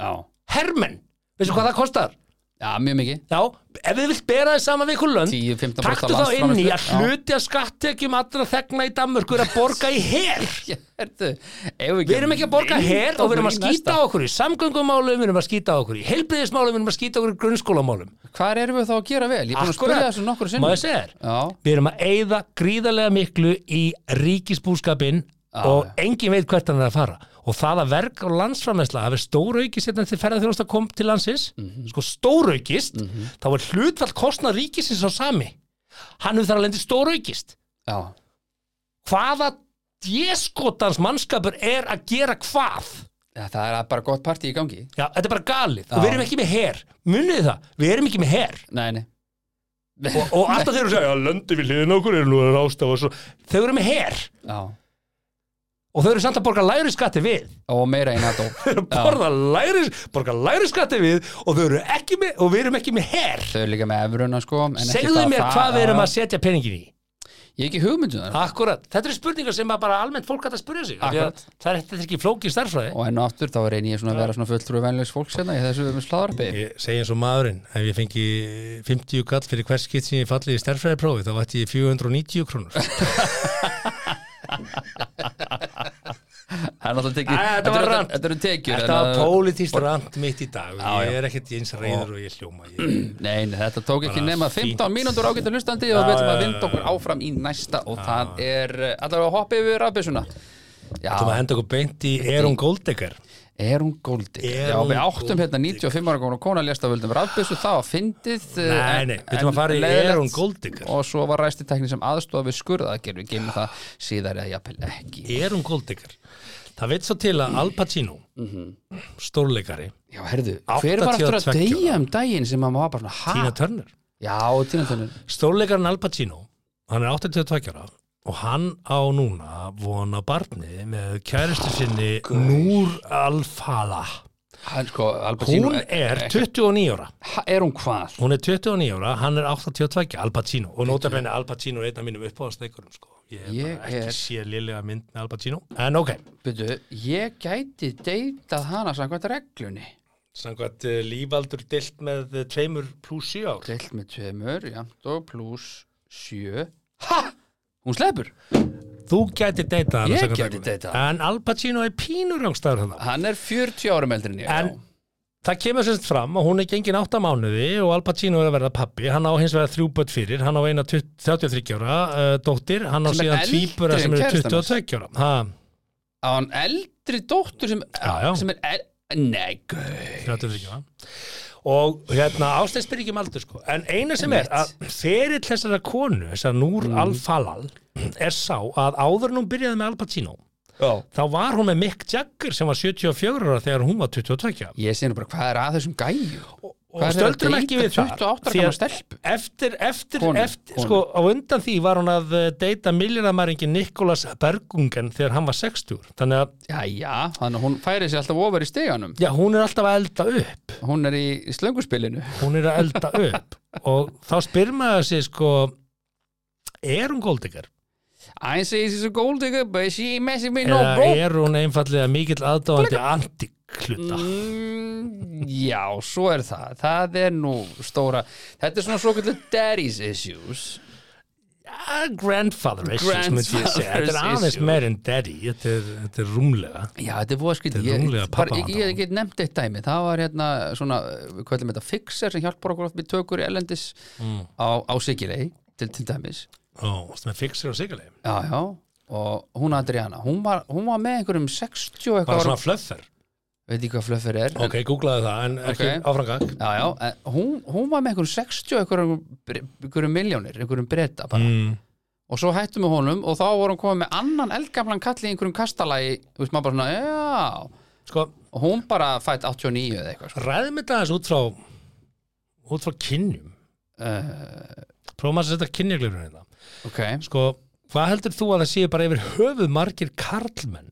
Já, hermenn, veistu hvað það kostar? Já, mjög mikið. Já, ef þið vilt bera þið saman við ykkur lönd 10-15% taktu þá inn í að að skattekjum allra þegna í Danmörku er að borga í her. Já, ertu, eigum Við erum ekki að borga vinda her og við erum að skýta á okkur í samgöngumálum, við erum að skýta á okkur í heilbriðismálum, við erum að skýta á okkur í grunnskólamálum. Hvar erum við þá að gera vel? Ég er búin að spyrja þessu nokkur Má sinnum ég segja þér? Já, Við erum að eyða gríðarlega miklu í ríkisbúskapin og engin veit hvert hann er að fara og það að verk og landsframleysla hafi stóraukist hérna til ferðarþjóðast að kom til landsins sko stóraukist þá er hlutfall kostnað ríkisins á sami. Hann hefur þar að lendi stóraukist. Já, hvaða djeskotans mannskapur er að gera hvað? Já, það er bara gott partí í gangi. Já, þetta er bara galið. Já. og við erum ekki með her. Munið það, við erum ekki með her. Nei, nei. Og, og alltaf þeir eru að segja, löndi við hliðin á okkur eru nú að svo, þau eru með her. Já, og þau eru samt að borga læri skatti við. Og meira í NATO. Þau eru að borga læri, borga læri skatti við og þau eru ekki með, og við erum ekki með her. Þau eru líka með efruna sko en ekki segðu það- mér það- hvað við erum að setja peningin í. Ég er ekki hugmyndum það. Akkurat, þetta eru spurningar sem bara almennt fólk hægt að spyrja sig það er, þetta er ekki flóki starfræði Og enn og aftur þá reynir ég svona að vera svona fulltrúi venlegs fólks hérna í þessu slaðarpi Ég segi eins og maðurinn, ef ég fengi 50 kall fyrir hvers skitt sem ég falli í stærfræðiprófi þá vætti ég 490 krónur Það er náttúrulega tekið Æ, þetta eru- tekjur Þetta var að- pólitískt rand mitt í dag. Og Já, ég er ekkert eins reyður og ég hljóma. Ég, Nei, nei, þetta tók ekki nema fínt. 15 mínútur ágættu hlustandi og við ætlum að vinda okkur áfram í næsta og það er eh, allavega að hoppa yfir rafbissuna Já, Þú maður henda okkur beint í Erum Goldegger. Er hún goldi? Er Já, hún við áttum hérna 95 ára kona kona lést af völdum rafbissu, það var fyndið eh, Nei, nei, við ætlum en að fara í leiðinlegt. Erum Goldegger. Og svo var ræstitekni sem aðstofa við skurðaðgerð við geymum það síðar eða jafnvel ekki. Erum Goldegger Það veit svo til að Al Pacino stórleikari, Já, herðu, hver var aftur að 82 deyja um daginn sem maður var bara svona, Tina ha? Turner. Já, Tina Turner. Stórleikarinn Al Pacino hann er 82 ára og hann á núna vona barni með kæristu sinni Núr Al-Fala Hann sko, hún er 29 ára. Er hún hvað? hún er 29 ára, hann er 82 Al Pacino. Og nota benni Al Pacino er einn af mínum uppáðasteikurum sko. ég Ég ekki er- sé liðlega mynd með Al Pacino. En ok, Byrju, ég gæti deytað hana samkvæmt reglunni. Samkvæmt uh, lífaldur dilt með uh, tveimur pluss 7 ár. Deilt með tveimur, jæmt og pluss sjö. Ha? Hún sleppur þú gæti deyta hana Ég gæti deytað hana. en Al Pacino er pínur rángstæður þannig Hann er 40 árum eldri en ég En- já. Það kemur sérst fram að hún er gengin átta mánuði og Al Pacino er að verða pappi, hann á hins vegar þrjú börn fyrir, hann á eina 20 33 ára uh, dóttir, hann á Sem síðan tvíbura sem eru kærastan hans. 22 ára. Ha, Á hann eldri dóttur sem, Já, já. sem er el... Nei, gauð 33 ára. Og hérna ástæð spyr ekki um aldur sko. En eina sem er að ferill þessara konu, þessar Núr Mm. Al-Falal, er sá að áður en hún byrjaði með Al Pacino, Já. þá var hún með Mick Jagger sem var 74 ára þegar hún var 22 ára. Ég sé nú bara hvað er að þessum gæju Og stöldrum ekki við það. 28 ára því að- eftir, eftir, Konu, eftir konu. sko á undan því var hún að eh, deyta milljarðamæringin Nikolas Bergungen þegar hann var 60 þannig að, Jæja, þannig að hún færi sér alltaf ofar í steganum já, hún er alltaf að elda upp. Hún er í, slönguspilinu. Hún er að elda upp. Og þá spyr maður sig sko er hún góldikar? I say she's a gold digger but she messing with no eða bro er hún einfallega mikill aðdáðandi antikluta? mm, Já, svo er það. Það er nú stóra Þetta er svona svo kallu daddy's issues. Ja, grandfather issues. Þetta er aðeins meir en daddy. Þetta er, þetta er rúmlega. Já, þetta er búið að er Ég, ég get nefnt eitt dæmi. Það var hérna svona, við kvæðum þetta Fixer sem hjálpar okkur oft við tökur í Erlendis mm. á, á Sigilei til, til dæmis. Ó, varstu með fixir og sigurleim Já, já, og hún Adriana hún var, hún var með einhverjum 60 og Bara eitthvað svona flöffer veit ekki hvað flöffur er. Ok, googlaði það, en ekki Ok. áframgang Já, já, en hún, hún var með einhverjum 60 og einhverjum, miljónir, einhverjum breyta bara. Mm. og svo hættum við honum og þá vorum komið með annan eldgamlan kall í einhverjum kastalagi þú veist maður bara svona, já. Sko, og hún bara fætt 89 eða eitthvað sko. ræðum þetta aðeins út frá út frá kynjum? Uh, Prófum að setja kynjaglurinn hérna. Ok, Sko, hvað heldur þú að það séu bara yfir höfuð margir karlmenn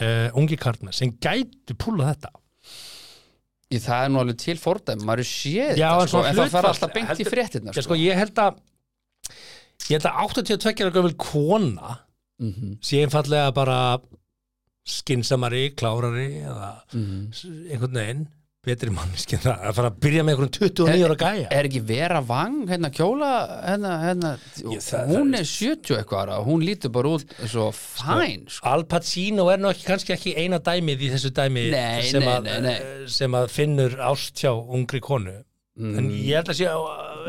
uh, ungi karlmenn sem gætu púla þetta Í, það er nú alveg til fordæm maður er séð þetta, sko, en það hlutfall- alltaf beint í heldur- fréttina Já, sko. sko, ég held að ég held að 82 ára gömul kona mm sé einfallega bara skinsamari, klárari eða -hmm. einhvern veginn betri manneskinn það að fara að byrja með einhverjum 29 ára gæja. er ekki vera vang hérna kjóla hérna, hérna, Ég, það- hún er 70 eitthvað ára hún lítur bara út svo fæn sko. Al Pacino er ekki, kannski ekki eina dæmið í þessu dæmi Nei, sem, nei, að, nei, sem að finnur ást hjá ungri konu. Mm. en ég held að sé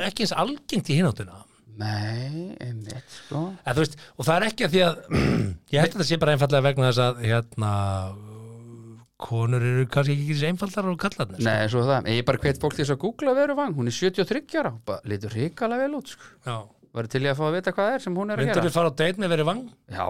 ekki eins algengt í hináttina nei, einmitt sko. Að, veist, og það er ekki að því að ég held að sé bara einfallega vegna þess að hérna konur eru kannski ekki þessi einfaldar og kallarnir sko. Nei, svo er það, ég bara hveit fólk til þess að googla veru vang, hún er 73 ára, bara lítur hrikalega vel út, sko. Já. Var til ég að fá að vita hvað það er sem hún er að myndur gera? þú fara á date með verið vang? Já,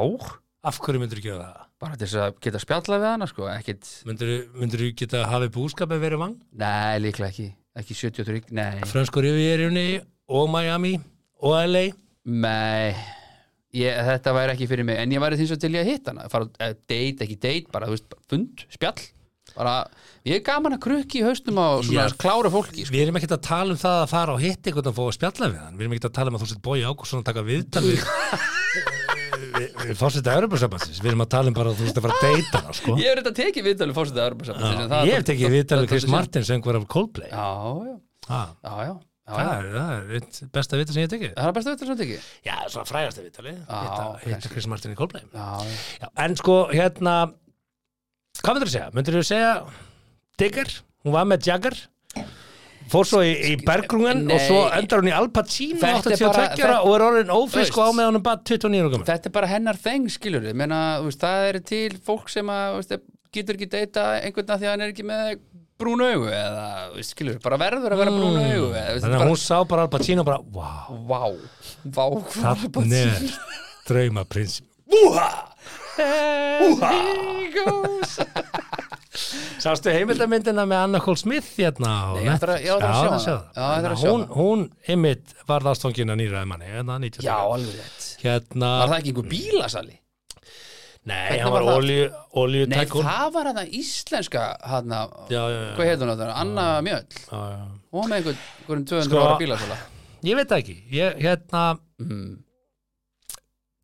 af hverju myndur þú gera það? bara til þess að geta spjalla við hana, sko, ekkit, myndur þú geta hafið búskap með verið vang? nei, líklega ekki, ekki 73, nei, Frönsku Rivierinni og Miami og LA nei, ég, þetta væri ekki fyrir mig, en ég væri þess að til ég að hitta hana, fara, eh, date, ekki date, bara, þú veist, fund, spjall, bara, ég er gaman að krukki í haustum á svona Já. klára fólki, sko. Við erum ekkert að tala um það að fara og hitta einhvern og fá að spjalla við hann. Við erum ekkert að tala um að þú sett Bói Ágússon að taka viðtal við, fórsetið Europasambansins. Við erum að tala um bara að þú sett að fara að deyta sko. Ég hef þetta tekið viðtalið fórsetið að Örbusambandsins, Já, ég hef tekið viðtal við Chris Martin sem einhver af Coldplay. Já, já, Ah, já, já, það, er, það er besta viðtal sem ég tekið. Það er besta viðtalið sem tekið? Já, svona frægasta viðtali. Já, Hitta, hitta kannski. Chris Martin í Coldplay. Já, já. En sko, hérna, hvað myndir þú segja? Myndir þú segja Digger? Hún var með Jagger? Fór svo í, í Bergrungen og svo Nei. endar hún í Al Pacino Þetta er 82 bara- ára þetta- og er orðin ófrisk og á með honum bara 29 ára gammal. Þetta er bara hennar þeng, þú veist, það er til fólk sem að, veist, getur ekki deyta einhvern að því að hann er ekki með brún augu eða, skilur bara verður að vera brún þú veist, Þannig að hún sá bara Al Pacino og bara, wow, Vá, vá, hvað þannig er draumaprins. He goes Sástu heimildamyndina með Anna Cole Smith hérna á Nei, ég ætla Netflix? ég ætla að sjá hana. Já, ég ætla að sjá Hún, hana. hún ymmit varð ástfangin að nýraði manni, hérna 90. Já, alveg rétt Hérna, Var það ekki einhver bílasali? Nei, hann var það? olíu Nei, það var hann íslenska hann já. Hvað heit hún þetta? Anna Mjöll var með einhvern, einhverjum 200 Sko- ára bílasala Ég veit það ekki, ég, hérna, mm.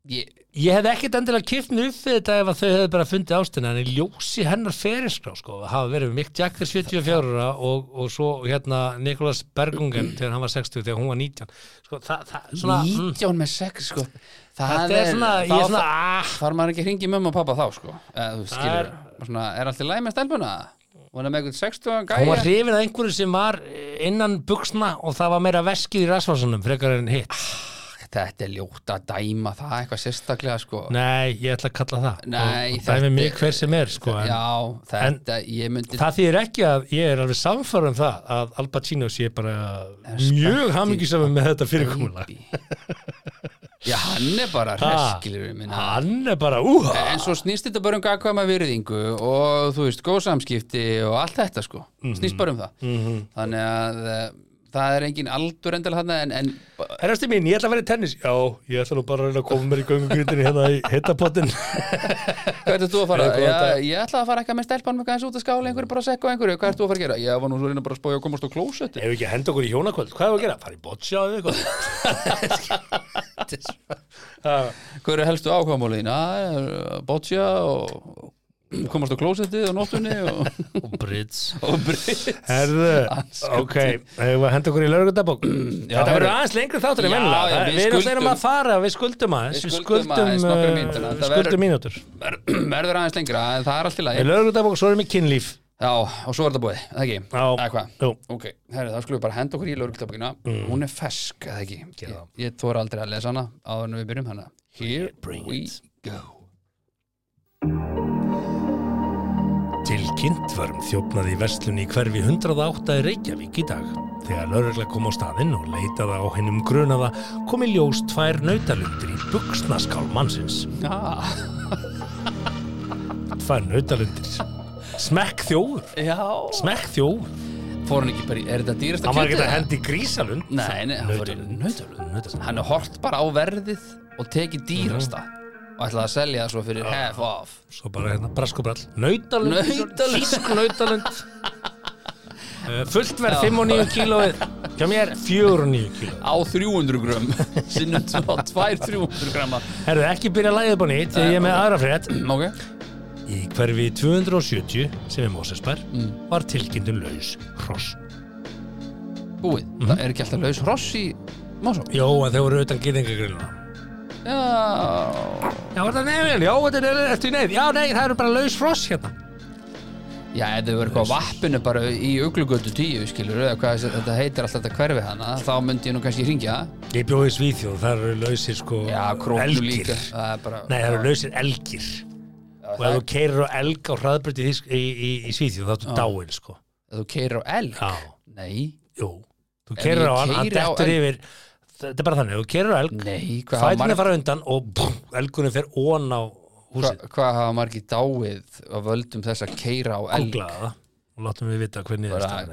Ég, ég hef ekkert endilega kipt mig upp við þetta ef að þau hefðu bara fundið ástina en í ljósi hennar ferilskrá sko, hafa verið Mick Jagger 74 ára og, og svo hérna Nicholas Bergungen þegar hann var 60 þegar hún var 19 sko, það, það, svona, mm, 19 með 6 sko Það er svona, ég er svona ah, Þar maður ekki hringi mömmu og pappa þá sko. Eða, skilur, er- svona, er allt í læg með stelpuna? Hún er með einhvern 60 hún var gæja hrifin að einhverju sem var innan buksna og það var meira veskið í rasvarsunum frekar en hitt. Þetta er ljótt að dæma það eitthvað sérstaklega sko. Nei, ég ætla að kalla það. Nei, og, dæmi mig hver sem er sko, en, Já, þetta, ég myndi Það þýðir ekki að ég er alveg samfærum um það að Al Pacino sé bara mjög hamingisam með þetta fyrirkomulag Já, hann er bara minna. Hann er bara úha. En svo snýst þetta bara um gagkvæma virðingu og þú veist, góð samskipti og allt þetta sko, Mhm. snýst bara um það. Þannig að uh, það er engin aldur endilega hann en, en Herrasti mín, ég ætla að vera í tennis Já, ég ætla nú bara að reyna að koma mér í göngugryndinni hérna í hittapottin Hvað ertu þú að fara? Já, ég ætla að fara eitthvað með stelpanum eitthvað eins út að skála einhverju bara að sekka einhverju Hvað ertu að fara að gera? Ég var nú svo reyna bara að spója að komast á klósetti Ef ekki að henda okkur í hjónakvöld, hvað er að gera? Fara í boccia eða eitthvað Hvað eru helstu ákvæmálin? Komast á klósettið á nóttunni og, og Brits. Herðu, ok, hefur við henda okkur í laurugundabók Já, Þetta verður aðeins lengri þáttur Já, vennilega við erum skuldum- þeirra að fara, við skuldum aðeins Við skuldum aðeins nokkrar uh, mínútur, við skuldum mínútur. verður aðeins lengra en það er allt í lagi. Við laurugundabók, svo erum við kynlíf. Já, og svo er þetta búið, eða ekki? Já. Eða hvað? Jú. Ok, herri, þá skulum við bara henda okkur í lögreglutabókina Hún er fesk, eða ekki? Mm. Ég, þóra aldrei að lesa hana áður en við byrjum hana Here we go Tilkynnt var um þjófnað í verslunni í hverfi 108 í Reykjavík í dag. Þegar laurugla kom á staðinn og leitaði á hennum grunaða kom í ljós tvær nautalundir í buksnaskál mannsins. ah, Tvær nautalundir. Smekk þjóður. Já Smekk þjóður. Fór hann ekki bara í, er þetta dýrasta Hann var ekki kjötið? að hendi grísalund. Nei, nei, hann fór í Nautalund. Hann er hort bara á verðið og tekið dýrasta og ætlaði að selja það svo fyrir half off Svo bara hérna, brask og brall. Nautalund. Nautalund. Þísk nautalund. Uh, fullt verð 5 og 9 kílóið. Hjá mér 4 og 9 kílóið. á 300 grömm sinnum 2 300 gramma Herðu, ekki byrja að læða upp á nýtt þegar ég er með aðra frétt. Ok Í hverfi 270 sem er Mósesbær Mm. var tilkynntum laus hross. Búið, Mhm. það er ekki alltaf laus hross í Másó Jó, að þeir voru utan gýðingagrilluna. Já Já, var það nefnir? Já, þetta er eftir neyð. Já, nei, það eru bara laus hross hérna. Já, ef þau verður eitthvað á vappinu bara í uglugötu 10, skilur eða hvað þessi- þetta heitir alltaf þetta hverfi hana þá myndi ég nú kannski hringja Ég bjóði í Svíþjóð, það eru lausir sko Já, króknu elgir. líka Það er bara Nei, það eru lausir elgir. Og ef er- þú keirir á elg á hraðbrytti í, í, í, í Svíþjóð, þá ertu dáin, sko. ef Þú keirir á elg Já, Nei, jú. Þú keirir ég á hann, hann keyri á dettur elg- yfir. Þetta er bara þannig, þú keirir á elg, marg, fara undan og pff, elgunni fer ón á húsið. hva, hvað hafa margir dáið á völdum þess að keira á elg það og látum við vita hvernig það er.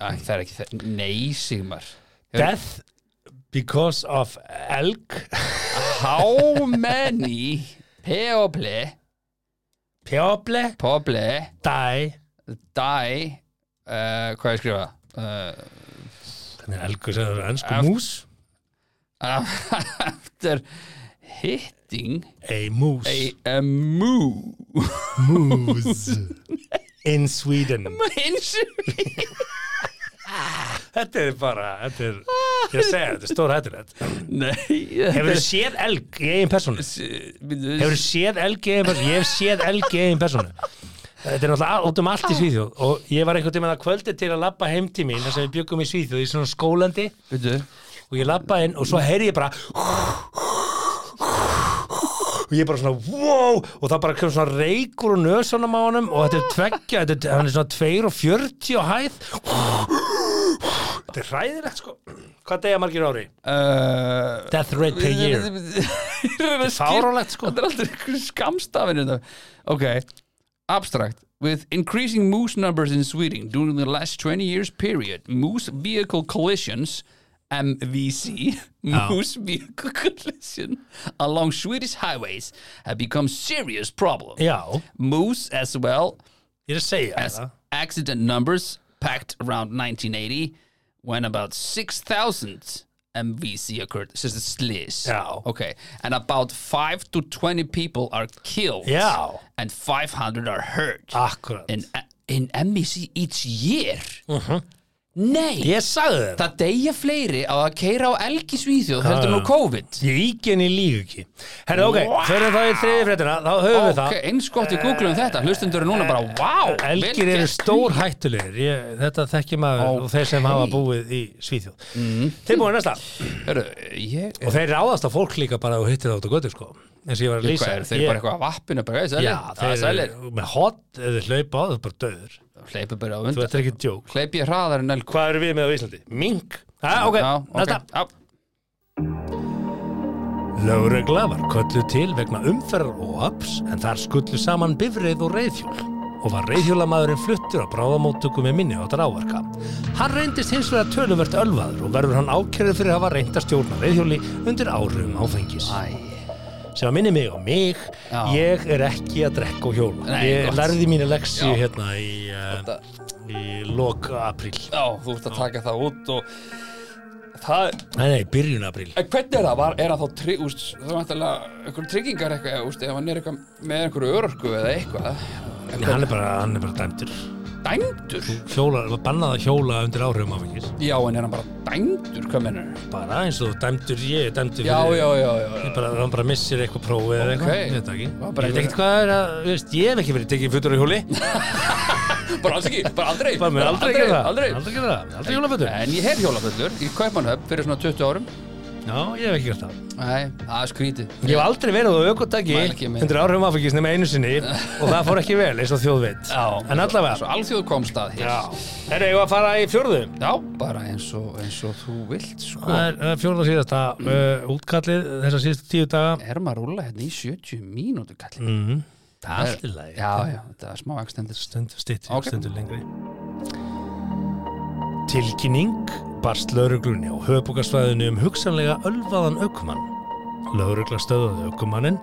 að, það er ekki það Nei, Sigmar Death because of elg How many P.O.P. Pjóble P.O.P. Die Die uh, Hvað ég skrifa? Uh, Þannig er elgur sem það er ennsku mús after hitting A moose. a, a moo. Moose. In Sweden. Þetta er bara Þetta er, ég að segja, þetta er stór hættulegt. Nei. Hefur þið séð elg í eigin persónu? Hefur þið séð elg í eigin persónu? Ég hef séð elg í eigin persónu. Þetta er náttúrulega út um allt í Svíþjóð. Og ég var einhvern tímann að kvöldi til að labba heim til mín þar sem við byggum í Svíþjóð í svona skólandi. Veitu og ég labba inn og svo heyri ég bara og ég bara svona wow og það bara kemur svona reykur og nösunum á honum og þetta er tveggja, þetta er, hann er svona 2 og 40 á hæð þetta er hræðilegt sko hvað degja margir ári? uh, Death rate per year fáránlegt, sko. Þetta er alltaf ykkur skamstafin þetta. Ok Abstract With increasing moose numbers in Sweden during the last 20 years period, moose vehicle collisions, MVC, moose vehicle collision along Swedish highways have become serious problem. Yeah. Moose as well er að segja as accident numbers packed around 1980 when about 6,000 MVC occurred. This is sliss. Já. Okay. And about 5 to 20 people are killed. Yeah. And 500 are hurt. akkurat, In, in MVC each year. Nei. ég sagði þér Það deyja fleiri á að keira á elgi svíþjóð heldur nú COVID. ég íkinn í lígu ekki herru ok, fyrir þá í þriði fréttina þá höfum við Ok, það eins gott við googlum þetta. Hlustundur eru núna bara, wow. Elgir eru stór hættulegir ég, Þetta þekki maður Ok. og þeir sem hafa búið í Svíþjóð mm. Tilbúin næsta Hörru, ég... Og þeir ráðast á fólk líka bara og hittir það út á götu sko eins og ég var að lýsa er, þeir ég, bara eitthvað að vappinu bara, sælir? Já, þeir eru með hot eða hlaupa á það er bara döður Hleypi bara á Þú undan. ert ekki djók Hleypi ég hraðar en elg. Hvað eru við með á Íslandi? Mink ah, Ok, Já, næsta Já, Lögregla var kölluð til vegna umferðar og aps en þar skullu saman bifreið og reyðhjól og var reyðhjólamæðurinn fluttur á bráðamóttöku með minni áttar áverka. Hann reyndist hins vegar töluvert ölvaður og verður hann ákjörður fyrir að hafa reynd að stjórna reyðhjóli undir áhrifum áfengis. Æ, Sem að minni mig á mig, Já. ég er ekki að drekka og hjóla. Nei, ég gott. lærði mínu leksi Já. hérna í, uh, í lok apríl. já, þú ert að taka það út og það, Nei, nei, byrjun apríl. en hvernig er það? Var, er það þá trygg, úst, það var vantilega einhverjum tryggingar eitthvað, úst, ef hann er eitthvað með einhverju örorku eða eitthvað hann er bara, hann er bara dæmdur? Dæmdur? hjóla, var bannað að hjóla undir áhrifum áfengis Já, en er hann bara dæmdur, hvað mennur? bara eins og dæmdur, ég dæmdur Já, fyrir- já, já, já, Ég já. bara, hann bara missir eitthvað prófið eða Ok. eitthvað, ég veit það ekki. Var Ég bara veit einhver- ekkert hvað er að, þú veist, ég hef ekki verið tekið á hjóli. Bara alls ekki, bara aldrei. Bara mér aldrei gera það. Aldrei. Aldrei gera það, aldrei hjólafutur En ég hef hjólafullur í Kaupmannhöfn fyrir svona 20 árum Já, ég hef ekki gert það. Nei, það er skrítið. Ég hef aldrei verið á með. undir áhrifum áfengis nema einu sinni og það fór ekki vel eins og þjóð veit. Já, En allavega Svo alþjóð komst að hér Já, er ég að fara í fjórðu? Já, bara eins og, eins og þú vilt sko. Það er uh, fjórða síðasta uh, útkallið þessar síðustu tíu daga. Erum að rúla hérna í 70 mínútur kallið? Mm. Það er allt í lagi. Já, já, þetta er smá extended. Stundur stýttir, Barst lauruglunni á höfbúkarsvæðinu um hugsanlega ölvaðan aukumann. Laurugla stöðuði aukumannin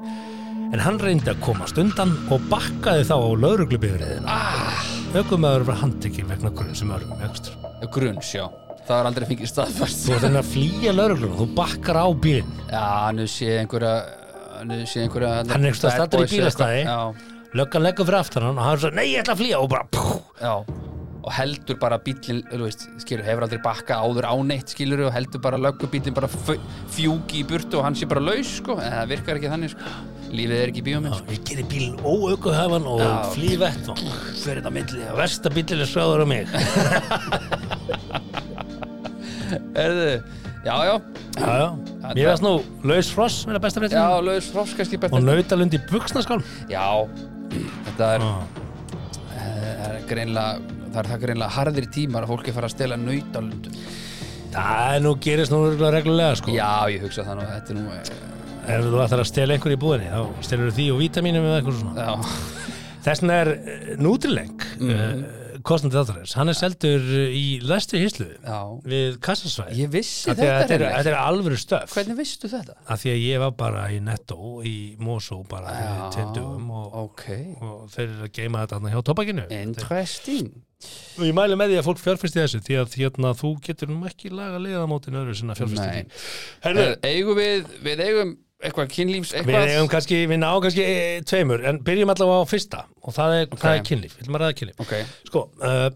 en hann reyndi að komast undan og bakkaði þá á lauruglubifriðina. Ah. Aukumæður var handtekinn vegna grunn sem örgum ekstur. Grunns, já Það er aldrei fengið staðfært Þú ert henni að flýja lauruglunum, þú bakkar á bílinn. Já, nú sé einhverja Nú sé einhverja Hann er einhvers staðar bad staddur í boys eða bílastæði. Löggan leggur fyrir aftan hann og hann svo, nei ég ætla að flýja og bara, pú, Og heldur bara veist, skilur, hefur aldrei bakka áður áneitt, skilur, og heldur bara löggubíllinn bara fjúki í burtu og hann sé bara laus, sko, en það virkar ekki þannig, sko. Lífið er ekki bíómið, sko. ég gerir bílinn óaukuhafan og Já. flý vett og fyrir þetta milli og versta bílinn er skráður á mig. Erðu, já, já, Já, já, mér veist nú Laus Fross, mér er besta fréttin já, laus frosk, kannski og betur. nautalund í buksnaskál Já, þetta er, ah. Það er greinlega, það er það greinlega harðir tímar að fólki fara að stela nautalundum. Það er nú gerist nú reglulega sko Já, ég hugsa það nú, þetta er nú, eh, Ef þú ætlar að stela einhver í búðinni þá stelur því og vítamínum eða eitthvað svona Þess vegna er uh, Nutrileng mm. uh, kostandi þáttarins, hann er seldur uh, í lestri híslu já. við kassasvæði Ég vissi því að þetta, þetta er, þetta er alvöru stöf Hvernig vistu þetta? af því að ég var bara í Netto í Mosó bara fyrir tveimdugum og, Ok, og þeir eru að geima þetta hjá topakinu interesting. og ég mæli með því að fólk fjárfæsti þessu því að hérna, þú getur nú ekki laga liðamótin öðru sinna. Herru, Er, eigum við, við eigum eitthvað kynlífs, við eitthvað eigum kannski, við náum kannski eh, tveimur en byrjum allavega á fyrsta og það er, Ok. það er kynlíf, við ætlum að ræða kynlíf. Ok, sko, uh,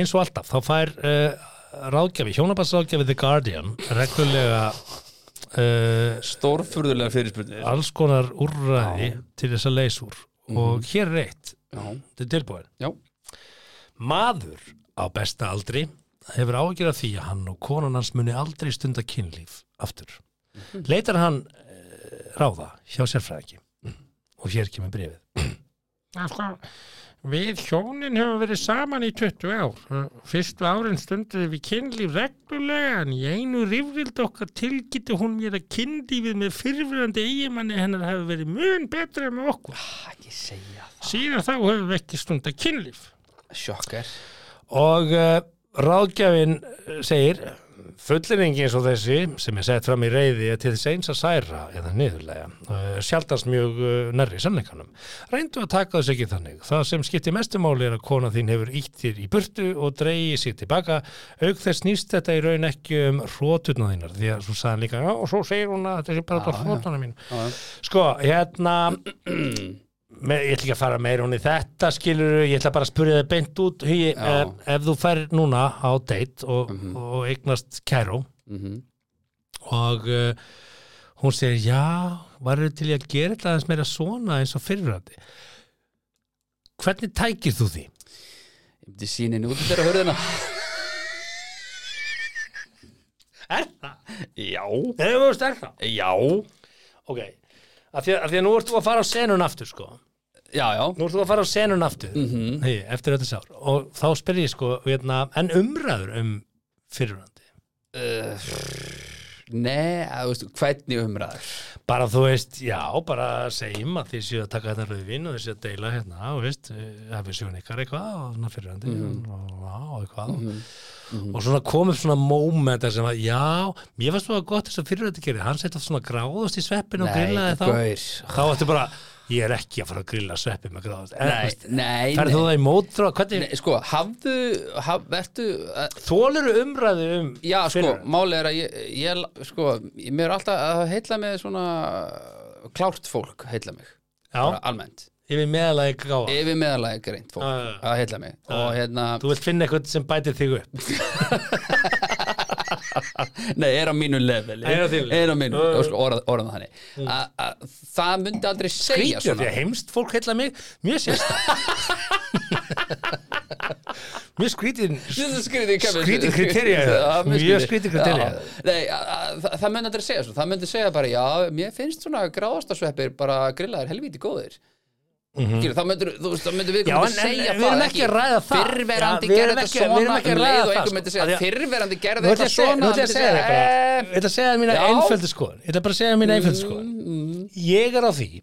eins og alltaf þá fær uh, ráðgjafi, hjónabarsráðgjafi The Guardian reglulega uh, stórfurðulega fyrirspurnir. alls konar úrræði til þess að leysa úr. Og hér er eitt. Já, þetta er tilbúin já, maður á besta aldri hefur ágjör af því að hann og konan hans muni aldrei stunda kynlíf aftur. Leitar hann ráða hjá sérfræðingi og hér kemur brefið Sko, við hjónin höfum verið saman í 20 ár. Fyrstu árin stunduði við kynlíf reglulega en í einu rifrild okkar tilgiti hún mér að kynlífið með fyrfirandi eigimanni hennar hefur verið mun betra með okkur. það Síðan þá höfum við ekki stundað kynlíf. Sjokkar og uh, ráðgjafinn segir fulleringi eins og þessi sem er sett fram í reyði til þess eins að særa eða niðurlega, uh, sjaldast mjög uh, nærri sannleikanum. Reyndu að taka þess ekki þannig. Það sem skiptir mestumáli er að kona þín hefur ítt þér í burtu og dreigi sig tilbaka. Auk þess snýst þetta í raun ekki um hróturna þínar því að svo sagði hann líka, og svo segir hún að þetta er bara hróturna mín. Sko, hérna ég ætla ekki að fara meira hún í þetta skilur, ég ætla bara að spyrja þig beint út. Hugi, ef, ef þú fær núna á date og, og eignast kæró Mhm. og uh, hún segir já, varum til í að gera þetta aðeins meira svona eins og fyrirvændi hvernig tækir þú því? Ég myndi sínin út þeirra hörðina Er það? Já. Er það? Já. Ok, af því, að, af því að nú ert þú að fara á senun aftur sko Já, já. Nú ert þú að fara á senun aftur. Mhm. hey, eftir þetta sár og þá spyr ég sko hérna, en umræður um fyrirvændi uh, Nei, að, veist, hvernig umræður? Bara þú veist, já, bara segjum að þið séu að taka þetta rauðvin og þið séu að deila hérna, og veist, hafið sjóðan ykkar eitthvað og svona fyrirvændi og, já, og eitthvað. Og svona kom upp svona mómenta sem að, já, mér fannst það gott þess að fyrirvændi gerir, hann setja svona gráðust í sveppin og grillaði þá. þá ættu bara, ég er ekki að fara að grilla sveppi með nei, Færðu þú það í Nei, Sko, hafðu, haf, vertu uh, þólur umræðu um Já, sko, fyrirverandi? máli er að ég, ég sko, ég- mér er alltaf að heilla með svona klárt fólk heilla mig, Já, almennt. Yfir meðalagi gáða yfir meðalagi greint fólk já. að heilla mig. Og hérna, Þú vilt finna eitthvað sem bætir þig upp nei, er á mínu level Er á mínu, orðan þannig. Að það myndi aldrei segja Skrítið því að heimst fólk heilla mig Mjög sérstæð Mjög skrítið skrítið Já, mjög skrítið. að- það myndi aldrei segja Það myndi segja bara, já, mér finnst svona gráðastasveppir bara grillaðir helvíti góðir mm -hmm. Það það myndir við Mhm. Já, en- en segja við erum það ekki að ræða það. Fyrrverandi gerði þetta svona að um leið og það, einhver sko. myndi segja því að- Fyrrverandi gerði þetta að segja- svona ég að segja "Eh, Ég ætla að segja þér mína einföldu skoðun Ég ætla bara að segja mína einföldu skoðun mm, Ég er á því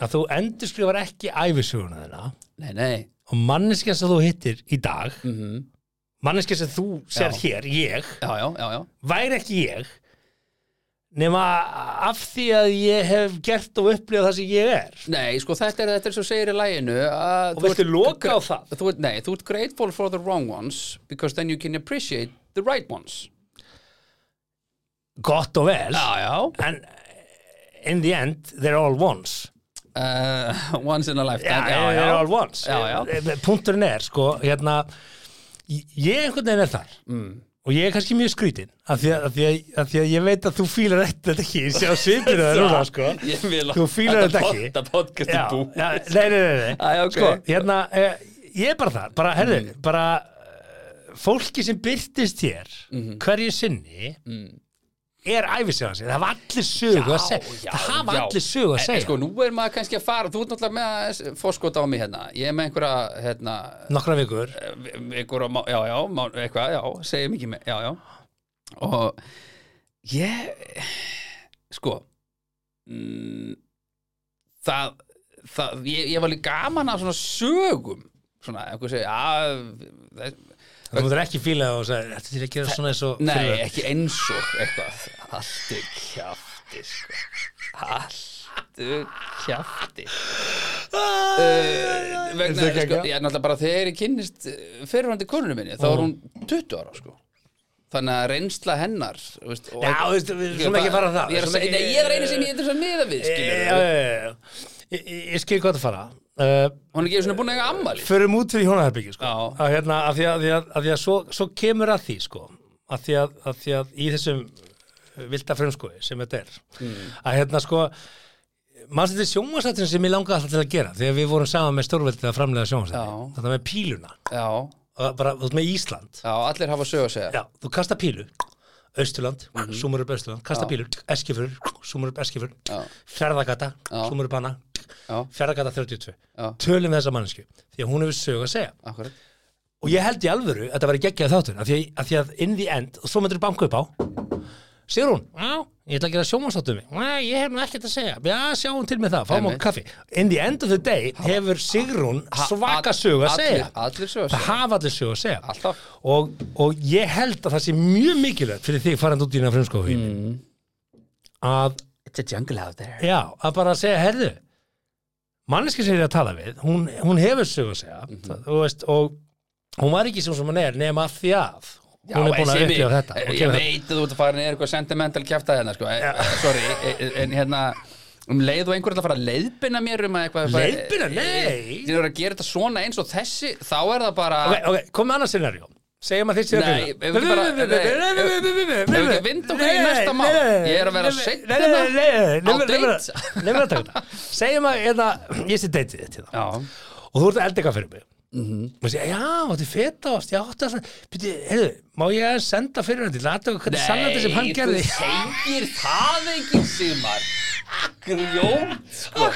að þú endurskrifar ekki Nei, nei og manneskja sem þú hittir í dag mhm. manneskja sem þú ser hér, ég væri ekki ég nema af því að ég hef gert og upplifað það sem ég er. Nei, sko þetta er þetta er svo segir í læginu og viltu loka á það? Þú nei, þú ert grateful for the wrong ones because then you can appreciate the right ones. Gott og vel. Já, já. En in the end they're all ones. Uh, Once in a lifetime. Já, já, they're já. all ones. Já, já. Eh, punkturinn er sko hérna ég einhvern veginn er þar. Mm. Og ég er kannski mjög skrítin af því því því að ég veit að þú fílar þetta ekki ég sé á svipinu það núna sko Þú fílar þetta ekki. Þetta podcast já, já, nei, nei, nei, nei. Æ, ok. sko, hérna eh, ég er bara þar, bara, herðu bara eh, fólki sem byrtist hér Mhm. hverju sinni er æfisjáðan sig, það hafa allir sögu að segja, já, það hafa já. allir sögu að En, segja. Sko, nú er maður kannski að fara Þú ert náttúrulega með fórskot á mig hérna. Ég er með einhverja, hérna nokkra vikur. einhverja, má- já, já, má- eitthvað, já segjum ekki með, já, já. Og ég sko mm, það, það ég, ég var líka gaman af svona sögum. Svona, einhver segja já, þú mútur ekki fíla og segja, þetta er ekki að gera svona eins og nei, fyrir- ekki eins og eitthvað. Er kjafti sko. allt er kjafti. Uh, vegna, Er sko, ég er náttúrulega bara þegar ég kynnist fyrirvændi konunum minni, þá er hún 20 ára sko. Þannig að reynsla hennar þú veist, Já, þú veist, við skulum ekki fara það. ég er, að Skulum segja, ekki- nei, ég er einu sem ég er þess að miða við Já, Ég, ég, skil hvað það fara. Uh, hún er ekki svona búin að eiga ammali förum út fyrir hjónaherbyggja sko. Að hérna, að því að, að, því að, því að svo, svo kemur að því sko, að því að, því að í þessum vilda frumskoði sem þetta er Mm. að hérna sko maður þetta er sjónvarsættin sem ég langaði alltaf til að gera? Þegar við vorum saman með stórveldið að framlega sjónvarsættin Já. þetta með píluna. Já, bara, veist með Ísland. Já, allir hafa sög að segja. Já, þú kasta pílu Austurland, Mhm. súmur upp Austurland Kasta pílu, Eskifur, súmur upp Eskifur Já. súmur upp hana Já. Ferðagata 32 Já. Tölum við þessa mannsku Því að hún hefur sög að segja akkurat Og ég held í alvöru að þetta væri geggjað þáttur af því, að- því að in the end, og svo myndir banka upp á Sigrún, já, ég ætla að gera sjómanstáttum ég hef nú ekkert að segja. Já, sjáum til með það, fáum okkur kaffi. In the end of the day hefur Sigrún Ha- svaka sög að segja. Það hafa allir sög að segja. Alltaf. Og, og ég held að það sé mjög mikilvægt fyrir þig farandi út í hérna frumskóðin mm. að, it's a jungle out there. Já, að bara segja herðu manneski sem ég er að tala við hún, hún hefur sög að segja. Mhm. þú veist, og hún var ekki svo sem hún er nema því að hún er búin að upplifa þetta ég þetta. veit að þú ert að fara niður eitthvað sentimental kjafta hérna sko. ja. sorry, e- en hérna um leið og einhver er að fara að leiðbina mér um að eitthvað Leiðbeina? Nei. þið eru að gera þetta svona eins og þessi þá er það bara ok, ok, kom með annað scenarjó segjum að þið séu Nei, ef við við ekki vinda okkur í næsta mál? Ég er að vera seinn hérna. Á date. Að þetta Segjum að hérna, ég sé hérna. já, og þú ert að elda eitthvað fyrir mig og segja, já, þetta er já, þetta er svona, byrju, heyrðu má ég að senda fyrir hann til aðtöku hvernig salati sem hann gerði? þú segir það ekki Sigmar. Grjót sko.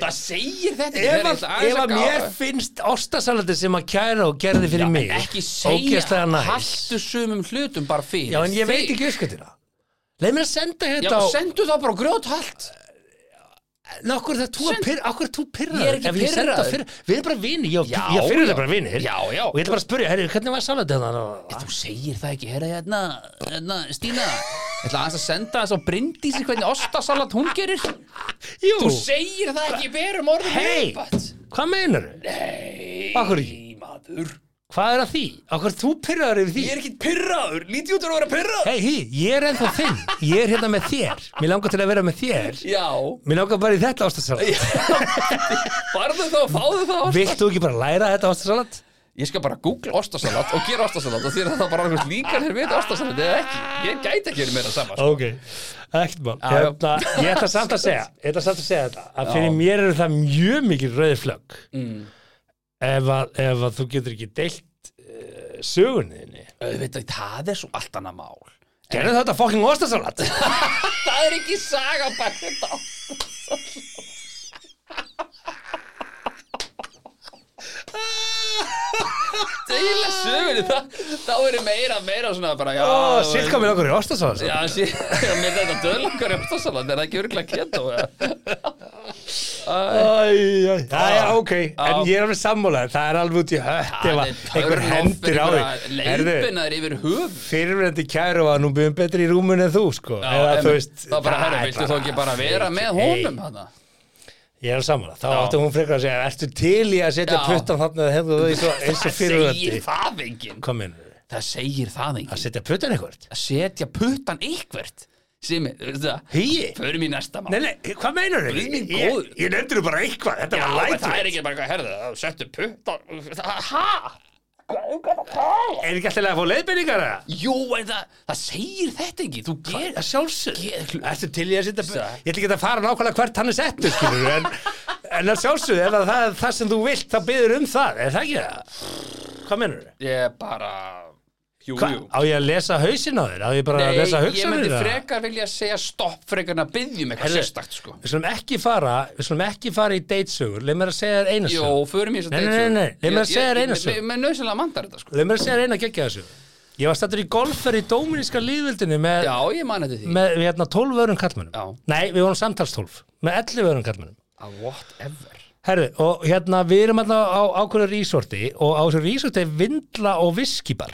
það segir þetta ef að, ég ef að mér finnst ostasalati sem að kæra og gerði fyrir Já, mig ekki segja haltu sumum hlutum bara fyrir já, en ég veit ekki uppskattina leið mér að senda já, þetta á sendu það bara grjóthalt Send- pyrra, ákveð þú pyrraður Ég er ekki fyrir- Við erum bara vinir, ég, ég fyrir það bara vinir Já, já. Og ég ætla bara að spyrja, herri, hvernig var salatið þannig? þú segir það ekki, herra hérna, hérna Stína, ég ætla aðeins að senda þess á Bryndísi hvernig ostasalat hún gerir Jú, þú segir það ekki, berum orðum Hey. viðbætt. hvað meinar þau? Nei, maður Hvað er að því? Akkur þú pyrraður yfir því? Ég er ekki pyrraður, lítið út að vera pyrraður Hei, hí, ég er ennþá þinn. Ég er hérna með þér. Mér langar til að vera með þér. Já, Mér langar bara í þetta ástasalat farðu þá, fáðu þá Vilt þú ekki bara læra þetta ástasalat? Ég skal bara googla ostasalat og gera ostasalat og þér er það bara einhvers líkar þér við ostasalat eða ekki, ég gæti ekki verið meira saman sko. Ok, ekkert já. hérna, Ég ætla samt að segja Ég ætla samt að segja ef, að, ef að þú getur ekki deilt uh, sögunniðinni Auðvitað, það er svo allt annað mál. Gerðu þetta fucking ostasalat Það er ekki saga bara þetta Deila sögunni það, þá er meira, meira svona bara já, Sitt komið okkur í ostasalat Já, sí, mér þetta döðlangar í ostasalat, er það ekki örgulega keto? eða? Já, já, ok, en Já. ég er alveg sammálaður, það er alveg út í hött ef Það að er einhver hendur á því fyrirverandi kæru var nú byggum betri í rúmun en þú, sko. Eða þú veist Það bara, herru, er viltu þó ekki bara vera með honum hana? Ég er sammála, þá Já. átti hún frekar að segja Ertu til í að setja Já. puttan þarna eins og, og Það segir það enginn? Það það Að setja puttan eitthvað? Að setja puttan ykkvert Simi, veistu það Hýi? Förum í næsta mál Nei, nei, hvað meinar þau? Guð minn Ég, góður. ég nefndir þú bara eitthvað, þetta Já, var en það er ekki bara eitthvað, herðu, það settu puttan það- Ha? Er ekki alltaf að fá leiðbendingar eða? Jú, en það, það segir þetta ekki Þú ger Það sjálfsög Ge- Ertu til í að setja Sa- Ég ætla ekki að fara nákvæmlega hvert hann er settur skilur en, en að sjálfsög ef að það er það sem þú vilt þá byður um það Er það ekki það? Hvað mennur þau? Ég bara Jú, Hva, jú. á ég að lesa hausinn á þér? Á ég bara að lesa ég hugsanir? myndi eða? frekar vilja segja stopp frekar en að byggjum eitthvað Heyrðu, sérstakt sko. Við slum ekki fara Við slum ekki fara í datesögur. Leif mér að segja þér eina Jó, sög förum í þess að Nei, nei, nei, nei, leið mér að segja þér eina sögu. Með nöðsynlega mandar þetta sko. Leif mér að segja þér eina geggja þessu Ég var stættur í golfer í Dóminíska líðvildinu með, Já, ég man þetta því. með hérna, 12 öðrum kallmönnum Já. Nei, við vorum samtals 12 Með 11 öðrum kallmönnum Að whatever. Herðu, og hérna við erum alltaf á ákveður resorti og á þessu resorti er vindla og viskibar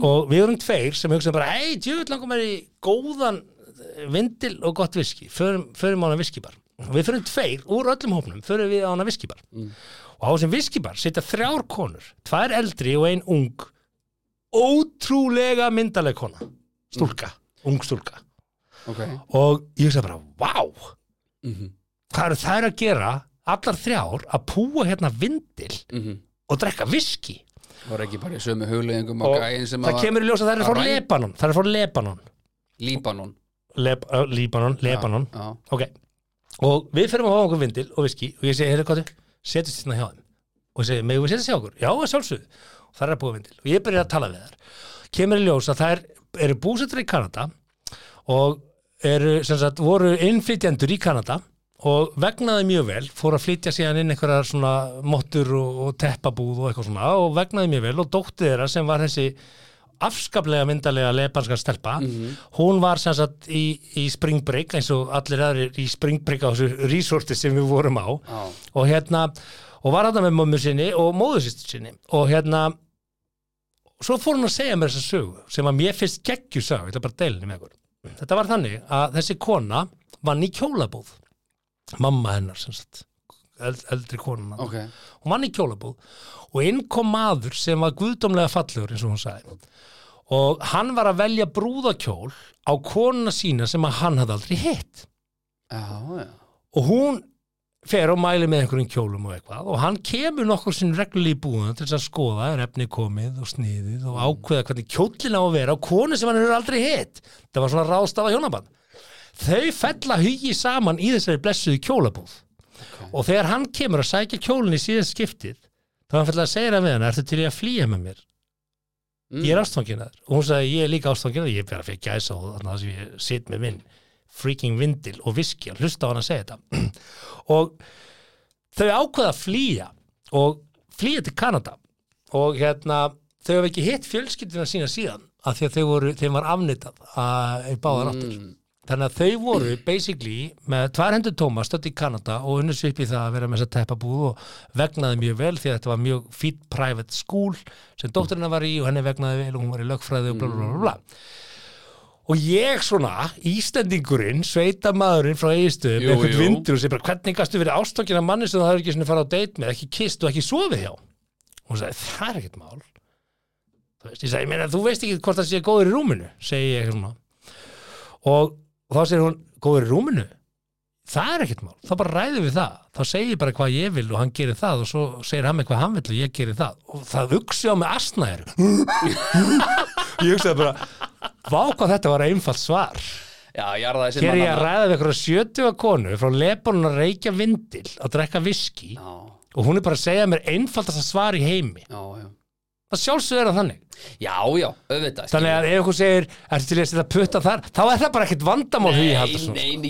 og við erum tveir sem hugsaðum bara hei, djöfull langum er í góðan eh, vindil og gott viski. Förum, förum á hana viskibar. Og við förum tveir úr öllum hópnum, förum við á hana viskibar. Og á þessum viskibar sitja þrjár konur, tvær eldri og ein ung ótrúlega myndaleg kona stúlka, ung stúlka. Ok. Og ég hugsaði bara, vá. Mhm. hvað eru þær að gera allar þrjár að púa hérna vindil Mhm. og drekka viski Var ekki bara í sömu hugleðingum og gæin sem það að kemur í ljós að það er frá Lebanon það er frá Lebanon. Líbanon. Leb, uh, Líbanon, Lebanon. Já, ok, og við fyrir að hafa okkur vindil og viski og ég segi, heyrðu hvað setjast hérna hjá þeim. Og ég segi, megum við setjast hjá okkur? Já, að sjálfsögðu. Og það er að búa vindil. Og ég byrja að tala við þær. Kemur í ljós að þær eru búsettur í Kanada og eru, sem sagt, voru innflytjendur í Kanada og vegnaði mjög vel, fór að flytja síðan inn einhverjar svona mottur og, og teppabúð og eitthvað svona og vegnaði mjög vel og dótti þeirra sem var þessi afskaplega myndalega lepanska stelpa hún var sem sagt í, í Spring Break eins og allir aðrir í Spring Break á þessu resorti sem við vorum á. Já, og hérna og var þetta með mömmu sinni og móðusýstur sinni. Og hérna svo fór hún að segja mér þessa sögu sem að mér finnst geggju sögu, ég ætla bara að deila henni með ykkur. Þetta var þannig að þessi kona vann í kjólabúð mamma hennar sagt eld, eldri konan ok. Hún vann í kjólabúð. Og inn kom maður sem var guðdómlega fallegur eins og hún sagði. Og hann var að velja brúðakjól á konuna sína sem að hann hafði aldrei hitt. Já, já. Og hún fer og mæli með einhverjum kjólum og eitthvað. Og hann kemur nokkur sinn reglulega í búðuna til þess að skoða er efni komið og sniðið og ákveða hvernig kjólinn á að vera á konu sem hann hefur aldrei hitt. Það var svona ráðstafa hjónaband þau fella hugi saman í þessari blessuðu kjólabúð. Og þegar hann kemur að sækja kjólinn í síðan skiptið þá hann fella að segja það við hann ertu til í að flýja með mér? Mm. ég er ástfangin að þér. Og hún sagði ég er líka ástfangin að þér. Ég er bara fyrir gæsa og þannig að ég sitt með minn freaking vindil og viski og hlusta á hann að segja þetta. Og þau ákveða að flýja og flýja til Kanada. Og hérna þau hafa ekki hitt fjölskyldina sína síðan af því að þau voru, þeim var afnitað að í báðar áttir. Mm. Þannig að þau voru basically með tvær hendur tóma stödd í Kanada og unnus upp í það að vera með þessa teppabúð og vegnaði mjög vel því að þetta var mjög fýtt private school sem dótturina var í og henni vegnaði vel og hún var í lögfræði og bla bla bla bla og ég svona, Íslendingurinn sveitamaðurinn frá með eitthvað vindur og segir bara hvernig gastu verið ástókin af manni sem það hefur ekki svona farið á date með, ekki kist og ekki sofið hjá? Hún sagði, það er ekkert mál. Þú veist, ég segi, þú veist ekki hvort það sé góður í rúminu segi ég svona. Og þá segir hún, góður í rúminu? Það er ekkert mál, þá bara ræðum við það. Þá segir ég bara hvað ég vil og hann gerir það og svo segir hann mig hvað hann vil og ég gerir það. Og það hugsi á mig asnæður ég hugsaði bara vá hvað þetta var einfalt svar. Já, sem hér ég að ræða við eitthvað 70 konu frá Lebanon að reykja vindil að drekka viski Já, og hún er bara að segja mér einfaldasta svar í heimi. Já, já það sjálfsögur er það þannig. Já, já, auðvitað þannig að ef einhver segir, ertu til að setja putta þar? Þá er það bara ekkert vandamál því menn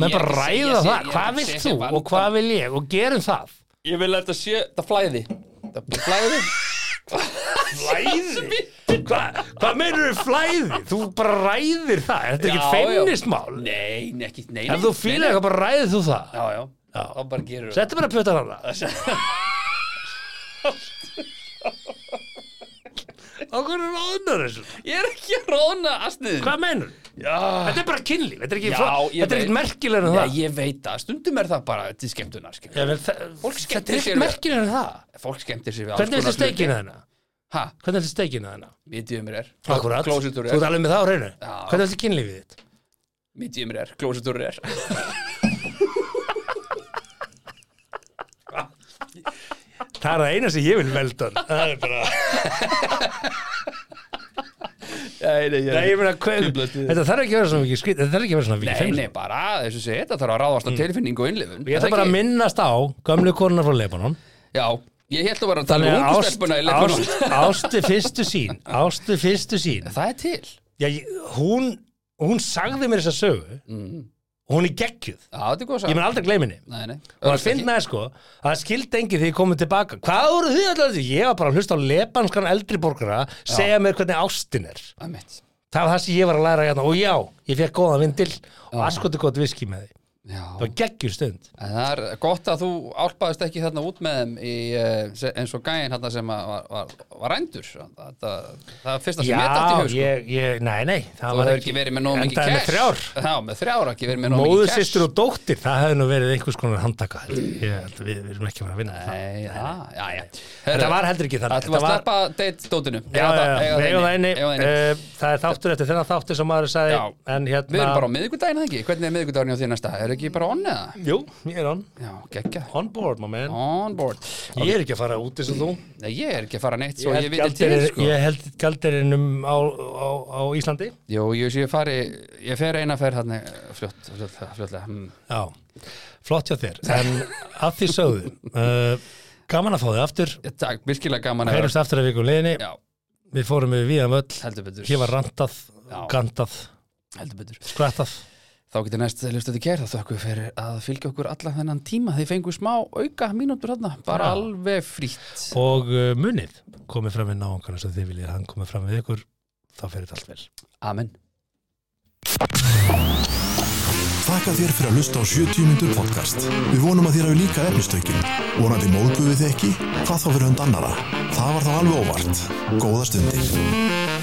bara ekki ræða það, hvað ekki að vilt þú og hvað vil ég? Og gerum það. Ég vil að þetta sé, það flæði. Það flæði. Flæði? Hva, hvað meinur þú flæði? þú bara ræðir það, þetta er Já, ekkert feimnismál. Nei, nei, ekki, nei, nei ef þú fýlar eitthvað bara ræðir þú það. Já, já, Já. þá bara gerur settu bara putta hana okkur er ráðnar þessu? Ég er ekki að róna astniðin hvað meinur? Já, þetta er bara kynlíf, þetta er ekki, Já, fló- ég þetta er veit. ekkert merkilega en Já, það. ég veit það, stundum er það bara til skemmtunar skilur. Ég, vel, það, Fólk þetta skemmtir er sér ekkert við- merkilega en það. Fólk skemmtir sér við hvernig er þetta steikina þennan? Hæ, hvernig er þetta steikina þennan? medium er Akkurat, Klósitur þú ert er alveg með það á hreinu? Já. Hvernig er þetta kynlífið þitt? Medium er, klósitur er Það er það eina sem ég vil veldan Það er bara Nei, nei, Nei, ég meina, hver, þetta þarf ekki að vera svona mikið skvít Þetta þarf ekki að vera svona mikið Nei, nei, bara, þess að segja, þetta þarf að ráðast á tilfinning og innlifun. Mm. Ég ætla bara að minnast á Gömlu konunar frá Lebanon. Já, ég held að vera að tala um ungu stelpuna í ást, ástu fyrstu sín Ástu fyrstu sín Það er til. Já, hún, hún sagði mér þessa sögu mm. Og hún er geggjuð. Ég mun aldrei nei og það finnaði sko að það skildi engi því ég komið tilbaka. Hvað voru þið alltaf því? Ég var bara að hlusta á lebanskan eldri borgara segja mér hvernig ástin er. Mitt það var það sem ég var að læra hérna. Og já, ég fekk góða vindil og askoti gott viski með því Já, það var geggjur stund. En það er gott að þú álpaðist ekki þarna út með þeim í, se- eins og þarna sem var, var, var rændur. Það, það, það er fyrsta sem ég dætti í hug sko. ég, ég, nei, nei það Þú hefur ekki verið með nóg mikið cash. Já, með þrjár ekki verið með nóg mikið cash. sýstur og dóttir, það hefði nú verið einhvers konar handtaka ég. Við, erum ekki fara að vinna það. Nei, já, já, já. Þetta var heldur ekki þannig. Það var já, við eigum það það. Eh, Það er þáttur eftir þennan þáttur sem maður sagði Við hérna erum bara á miðvikudaginn, eða ekki? Hvernig er miðvikudaginn á því næsta? Er ekki bara on eða? Jú, ég er on. Já, geggja On board, my man. On board. Ég er ekki að fara út eins og þú. Nei, ég er ekki að fara neitt svo Ég ég, viti til, sko. Ég held galderinum á, á, á Íslandi. Jú, ég sé fari, ég fer eina fer hann fljótt, fljótt, fljótlega hm. Já, flott hjá þér. En að því sögðu uh, Gaman að fá þig aftur. Ég Takk, virkilega gaman að Heyrumst aftur að viku liðinni. Já, Við fórum við viðan völl heldur betur. Hér var rantað, Já. gantað, Heldur betur. skvættað Þá getur næst hlustið til kæra þökkum við fyrir að fylgja okkur allan þennan tíma Þið fengu smá auka mínútur þarna Bara Já. alveg frítt Og uh, munið komið fram við náungarna sem þið viljið að hann komið fram við ykkur þá fer þetta allt vel Amen Þakka þér fyrir að hlusta á 70 mínútur podcast. Við vonum að þér hafi líka efnistökin. Vonandi móðguðu þið ekki? Hvað þá fyrir hund annara? Það var þá alveg óvart. Góða stundir.